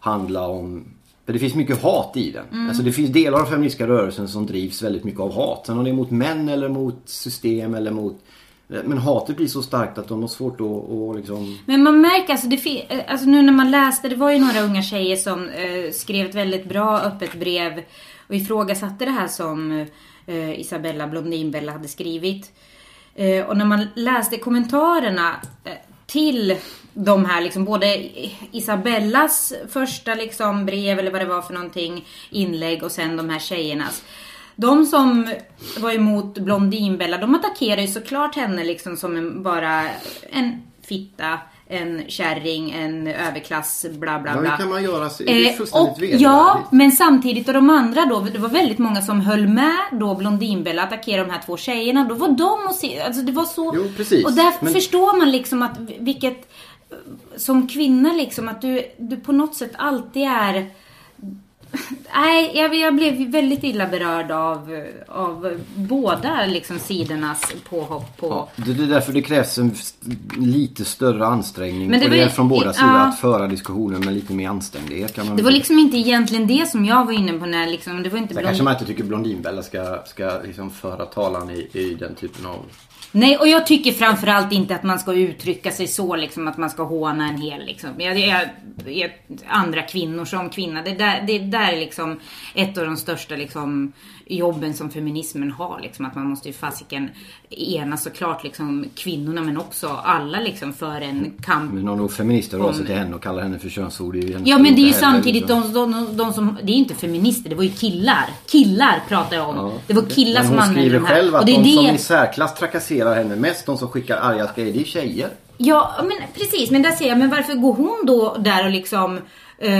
handla om... För det finns mycket hat i den. Mm. Alltså det finns delar av feministiska rörelsen som drivs väldigt mycket av hat. Sen om det är mot män eller mot system eller mot... Eh, men hatet blir så starkt att de har svårt att, att liksom... Men man märker, alltså, det, eh, alltså nu när man läste, det var ju några unga tjejer som eh, skrev ett väldigt bra öppet brev och ifrågasatte det här som eh, Isabella Blondinbella hade skrivit. Eh, och när man läste kommentarerna eh, till de här, liksom både Isabellas första liksom brev eller vad det var för någonting, inlägg och sen de här tjejernas. De som var emot Blondinbella, de attackerar ju såklart henne liksom som en, bara en fitta, en kärring, en överklass, bla bla Ja, bla. hur kan man göra är Eh, och, vedervärdigt. Ja, men samtidigt och de andra då, det var väldigt många som höll med då Blondinbella attackera de här två tjejerna. Då var de och se, alltså det var så... Jo, precis. Och där Men- förstår man liksom att vilket... Som kvinna liksom att du, du på något sätt alltid är... Nej, jag, jag blev väldigt illa berörd av, av båda liksom sidornas påhopp på... Ja, det det är därför det krävs en lite större ansträngning Men det var det är ju- från båda ja. sidor att föra diskussionen med lite mer anständighet. Kan man Det var liksom inte egentligen det som jag var inne på när liksom, det var inte Sen Blond- kanske man inte tycker Blondinbella ska, ska liksom föra talan i, i den typen av... Nej, och jag tycker framförallt inte att man ska uttrycka sig så liksom att man ska håna en hel liksom. Jag, jag, jag, andra kvinnor som kvinna. Det där, det där är liksom ett av de största liksom jobben som feminismen har liksom. Att man måste ju fasiken ena såklart liksom kvinnorna men också alla liksom för en kamp. Men om någon feminister rör sig till henne och kallar henne för könsord. Ja men det är ju samtidigt liksom- de, de, de som, det är inte feminister, det var ju killar. Killar pratar jag om. Ja. Det var killar Men som hon använde skriver de här. själv att och det de som i särklass trakasserar henne mest, de som skickar arga grejer, det är tjejer. Ja, men precis. Men där säger jag, men varför går hon då där och liksom, eh,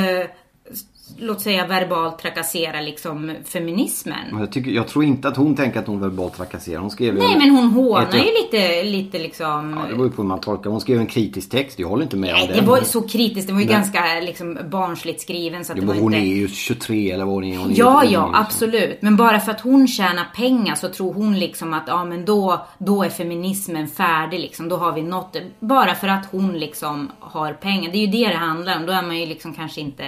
låt säga verbalt trakassera liksom feminismen? Men Jag, tycker, jag tror inte att hon tänker att hon verbalt trakasserar. Hon skrev Nej, en- men hon hånar ett- ju lite, lite liksom... Ja, det beror ju på hur man tolkar. Hon skrev en kritisk text. Jag håller inte med Nej, om det den. var så kritiskt. Det var ju Nej. ganska liksom barnsligt skriven så att Jo, det var hon inte... är ju 23 eller vad hon är. Hon är Ja, ja, ju- absolut. Men bara för att hon tjänar pengar så tror hon liksom att ja, men då, då är feminismen färdig liksom. Då har vi nått det. Bara för att hon liksom har pengar. Det är ju det det handlar om. Då är man ju liksom kanske inte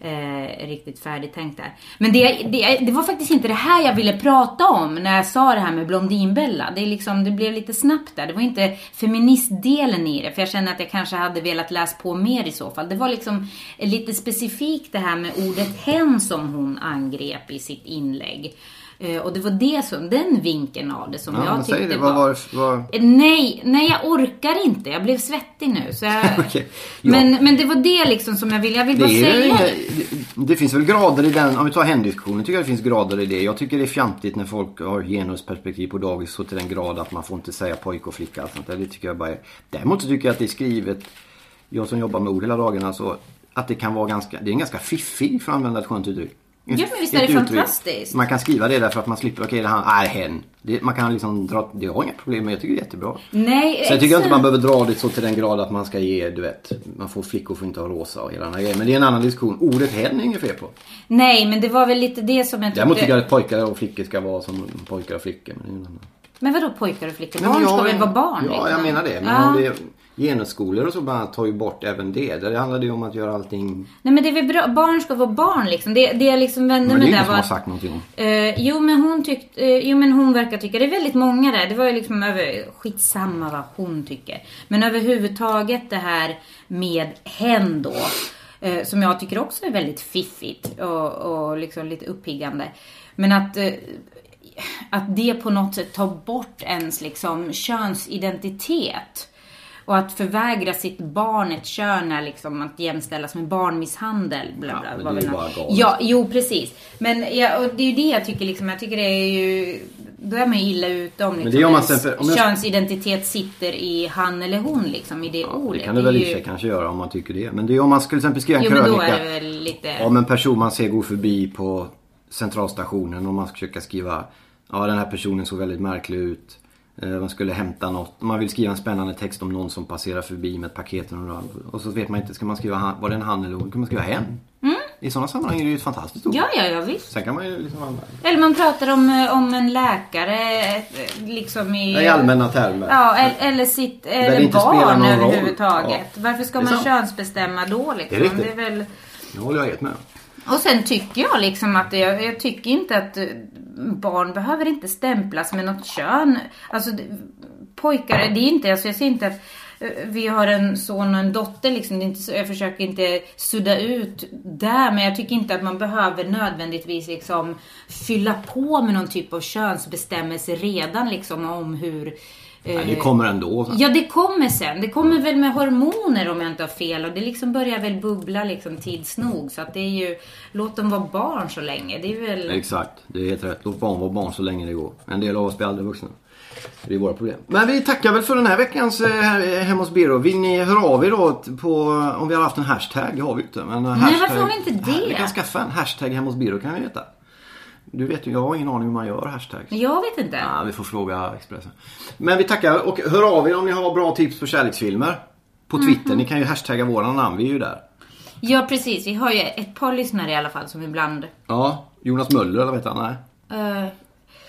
eh, riktigt färdigtänkt där. Men det, det, det var faktiskt inte det här jag ville prata om när jag sa det här med Blondinbella. Det, är liksom, det blev lite snabbt där. Det var inte feministdelen i det, för jag känner att jag kanske hade velat läsa på mer i så fall. Det var liksom lite specifikt det här med ordet hen som hon angrep i sitt inlägg. Eh, och det var det som, den vinkeln av det som Ja, jag tyckte det. Var... var, vad... Eh, Nej, nej jag orkar inte. Jag blev svettig nu. Jag... Okej, ja. men, men det var det liksom som jag ville. Jag vill bara säga inga, det finns väl grader i den, om vi tar händiskussionen, tycker jag det finns grader i det. Jag tycker det är fjantigt när folk har genusperspektiv på dagis så till den grad att man får inte säga pojke och flicka. och sånt där. Det tycker jag bara är... Däremot så tycker jag att det är skrivet, jag som jobbar med ord hela dagarna, så att det kan vara ganska, det är en ganska fiffig för att använda ett skönt uttryck. Ja, men visst är det fantastiskt. Man kan skriva det därför att man slipper, okej det här är hen. Det, man kan liksom dra, det har inga problem men jag tycker det är jättebra. Nej, Så jag tycker inte exakt. man behöver dra det så till den grad att man ska ge, du vet, man får flickor får inte ha rosa och hela den här grejen. Men det är en annan diskussion. Ordet hen är inget fel på. Nej, men det var väl lite det som jag tyckte... Däremot tycker jag att pojkar och flickor ska vara som pojkar och flickor. Men det är en annan. Men vadå pojkar och flickor? Barn ska jag- väl vara barn? Ja, liksom? jag menar det. Men Ja. om det genusskolor och så bara tar ju bort även det. Det handlar ju om att göra allting. Nej men det är väl bra, barn ska vara barn liksom. Det, det jag liksom vände Men det mig är där ingen som var har sagt någonting om. Eh, jo, men hon tyckte, eh, jo men hon verkar tycka, det är väldigt många där, det var ju liksom över, skitsamma vad hon tycker. Men överhuvudtaget det här med hen då, eh, som jag tycker också är väldigt fiffigt och, och liksom lite uppiggande. Men att, eh, att det på något sätt tar bort ens liksom könsidentitet. Och att förvägra sitt barn ett kön är liksom att jämställas med barnmisshandel. Bla, Ja, bla, men vad det är väl- bara galet. Ja, jo precis. Men ja, och det är ju det jag tycker liksom. Jag tycker det är ju... Då är man ju illa ute om, liksom, det om man sen- om jag- könsidentitet sitter i han eller hon liksom, i det ordet. Det kan det väl i för sig kanske göra om man tycker det. Men det är om man skulle till exempel skriva en Jo, men krönika. lite... Om en person man ser går förbi på centralstationen och man ska försöka skriva Ja den här personen såg väldigt märklig ut. Eh, Man skulle hämta något. Man vill skriva en spännande text om någon som passerar förbi med ett paket. Och, och så vet man inte, ska man skriva var det en han eller hon? Kan man skriva hen? I sådana sammanhang är det ju ett fantastiskt ord. Mm. Ja, ja, ja visst. Sen kan man ju liksom använda Eller man pratar om, eh, om en läkare liksom i... i allmänna termer. Ja, eller, eller sitt eller barn överhuvudtaget. Ja. Varför ska man sant. könsbestämma då liksom? Det är riktigt. Det är väl... Det håller jag helt med om. Och sen tycker jag liksom att jag, jag tycker inte att eh, barn behöver inte stämplas med något kön. Alltså pojkar, det är inte, alltså jag ser inte att eh, vi har en son och en dotter liksom. Inte jag försöker inte sudda ut där. Men jag tycker inte att man behöver nödvändigtvis liksom fylla på med någon typ av könsbestämmelse redan liksom om hur eh, Nej, det kommer ändå. Ja, det kommer sen. Det kommer väl med hormoner om jag inte har fel. Och det liksom börjar väl bubbla liksom tids nog. Så att det är ju, låt dem vara barn så länge. Det är väl... Exakt, det är helt rätt. Låt barn vara barn så länge det går. En del av oss blir aldrig vuxna. Det är våra problem. Men vi tackar väl för den här veckans eh, här- Hemma hos Biro. Vill ni höra av er då på om vi har haft en hashtag? Det har vi inte. Men eh, hashtag, varför har vi inte det? Vi kan skaffa en hashtag Hemma hos Biro kan vi veta. Du vet ju, jag har ingen aning hur man gör hashtag. Jag vet inte. Ja, vi får fråga Expressen. Men vi tackar och hör av er om ni har bra tips på kärleksfilmer. På Twitter, Mhm. ni kan ju hashtagga våra namn, vi är ju där. Ja, precis. Vi har ju ett par lyssnare i alla fall som ibland... Ja, Jonas Möller eller vet han? Nej. eh,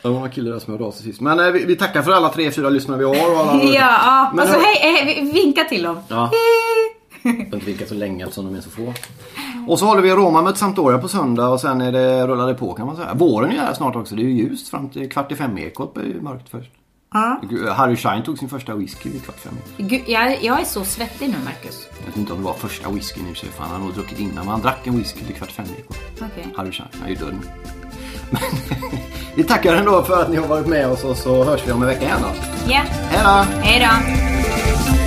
Det var en kille där som hörde av sig sist. Men eh, vi, vi tackar för alla tre, fyra lyssnare vi har. Och alla... ja. Men och så hör- hej, hej, vinka till dem. Ja. Jag behöver inte vinka så länge eftersom de är så få. Och så håller vi Roma mot Sampdoria på söndag och sen är det, rullar det på kan man säga. Våren är här snart också. Det är ju ljust fram till kvart i fem. Ekot är ju mörkt först. Ja. Harry Shine tog sin första whisky vid kvart i fem. Gud, jag, jag är så svettig nu, Marcus. Jag vet inte om det var första whiskyn i och för han har nog druckit innan. Men han drack en whisky vid kvart i fem. Ekot. Okej. Harry Shine, han är ju död nu. Vi tackar ändå för att ni har varit med oss och så hörs vi om en vecka igen då. Ja, Hej då! hej då.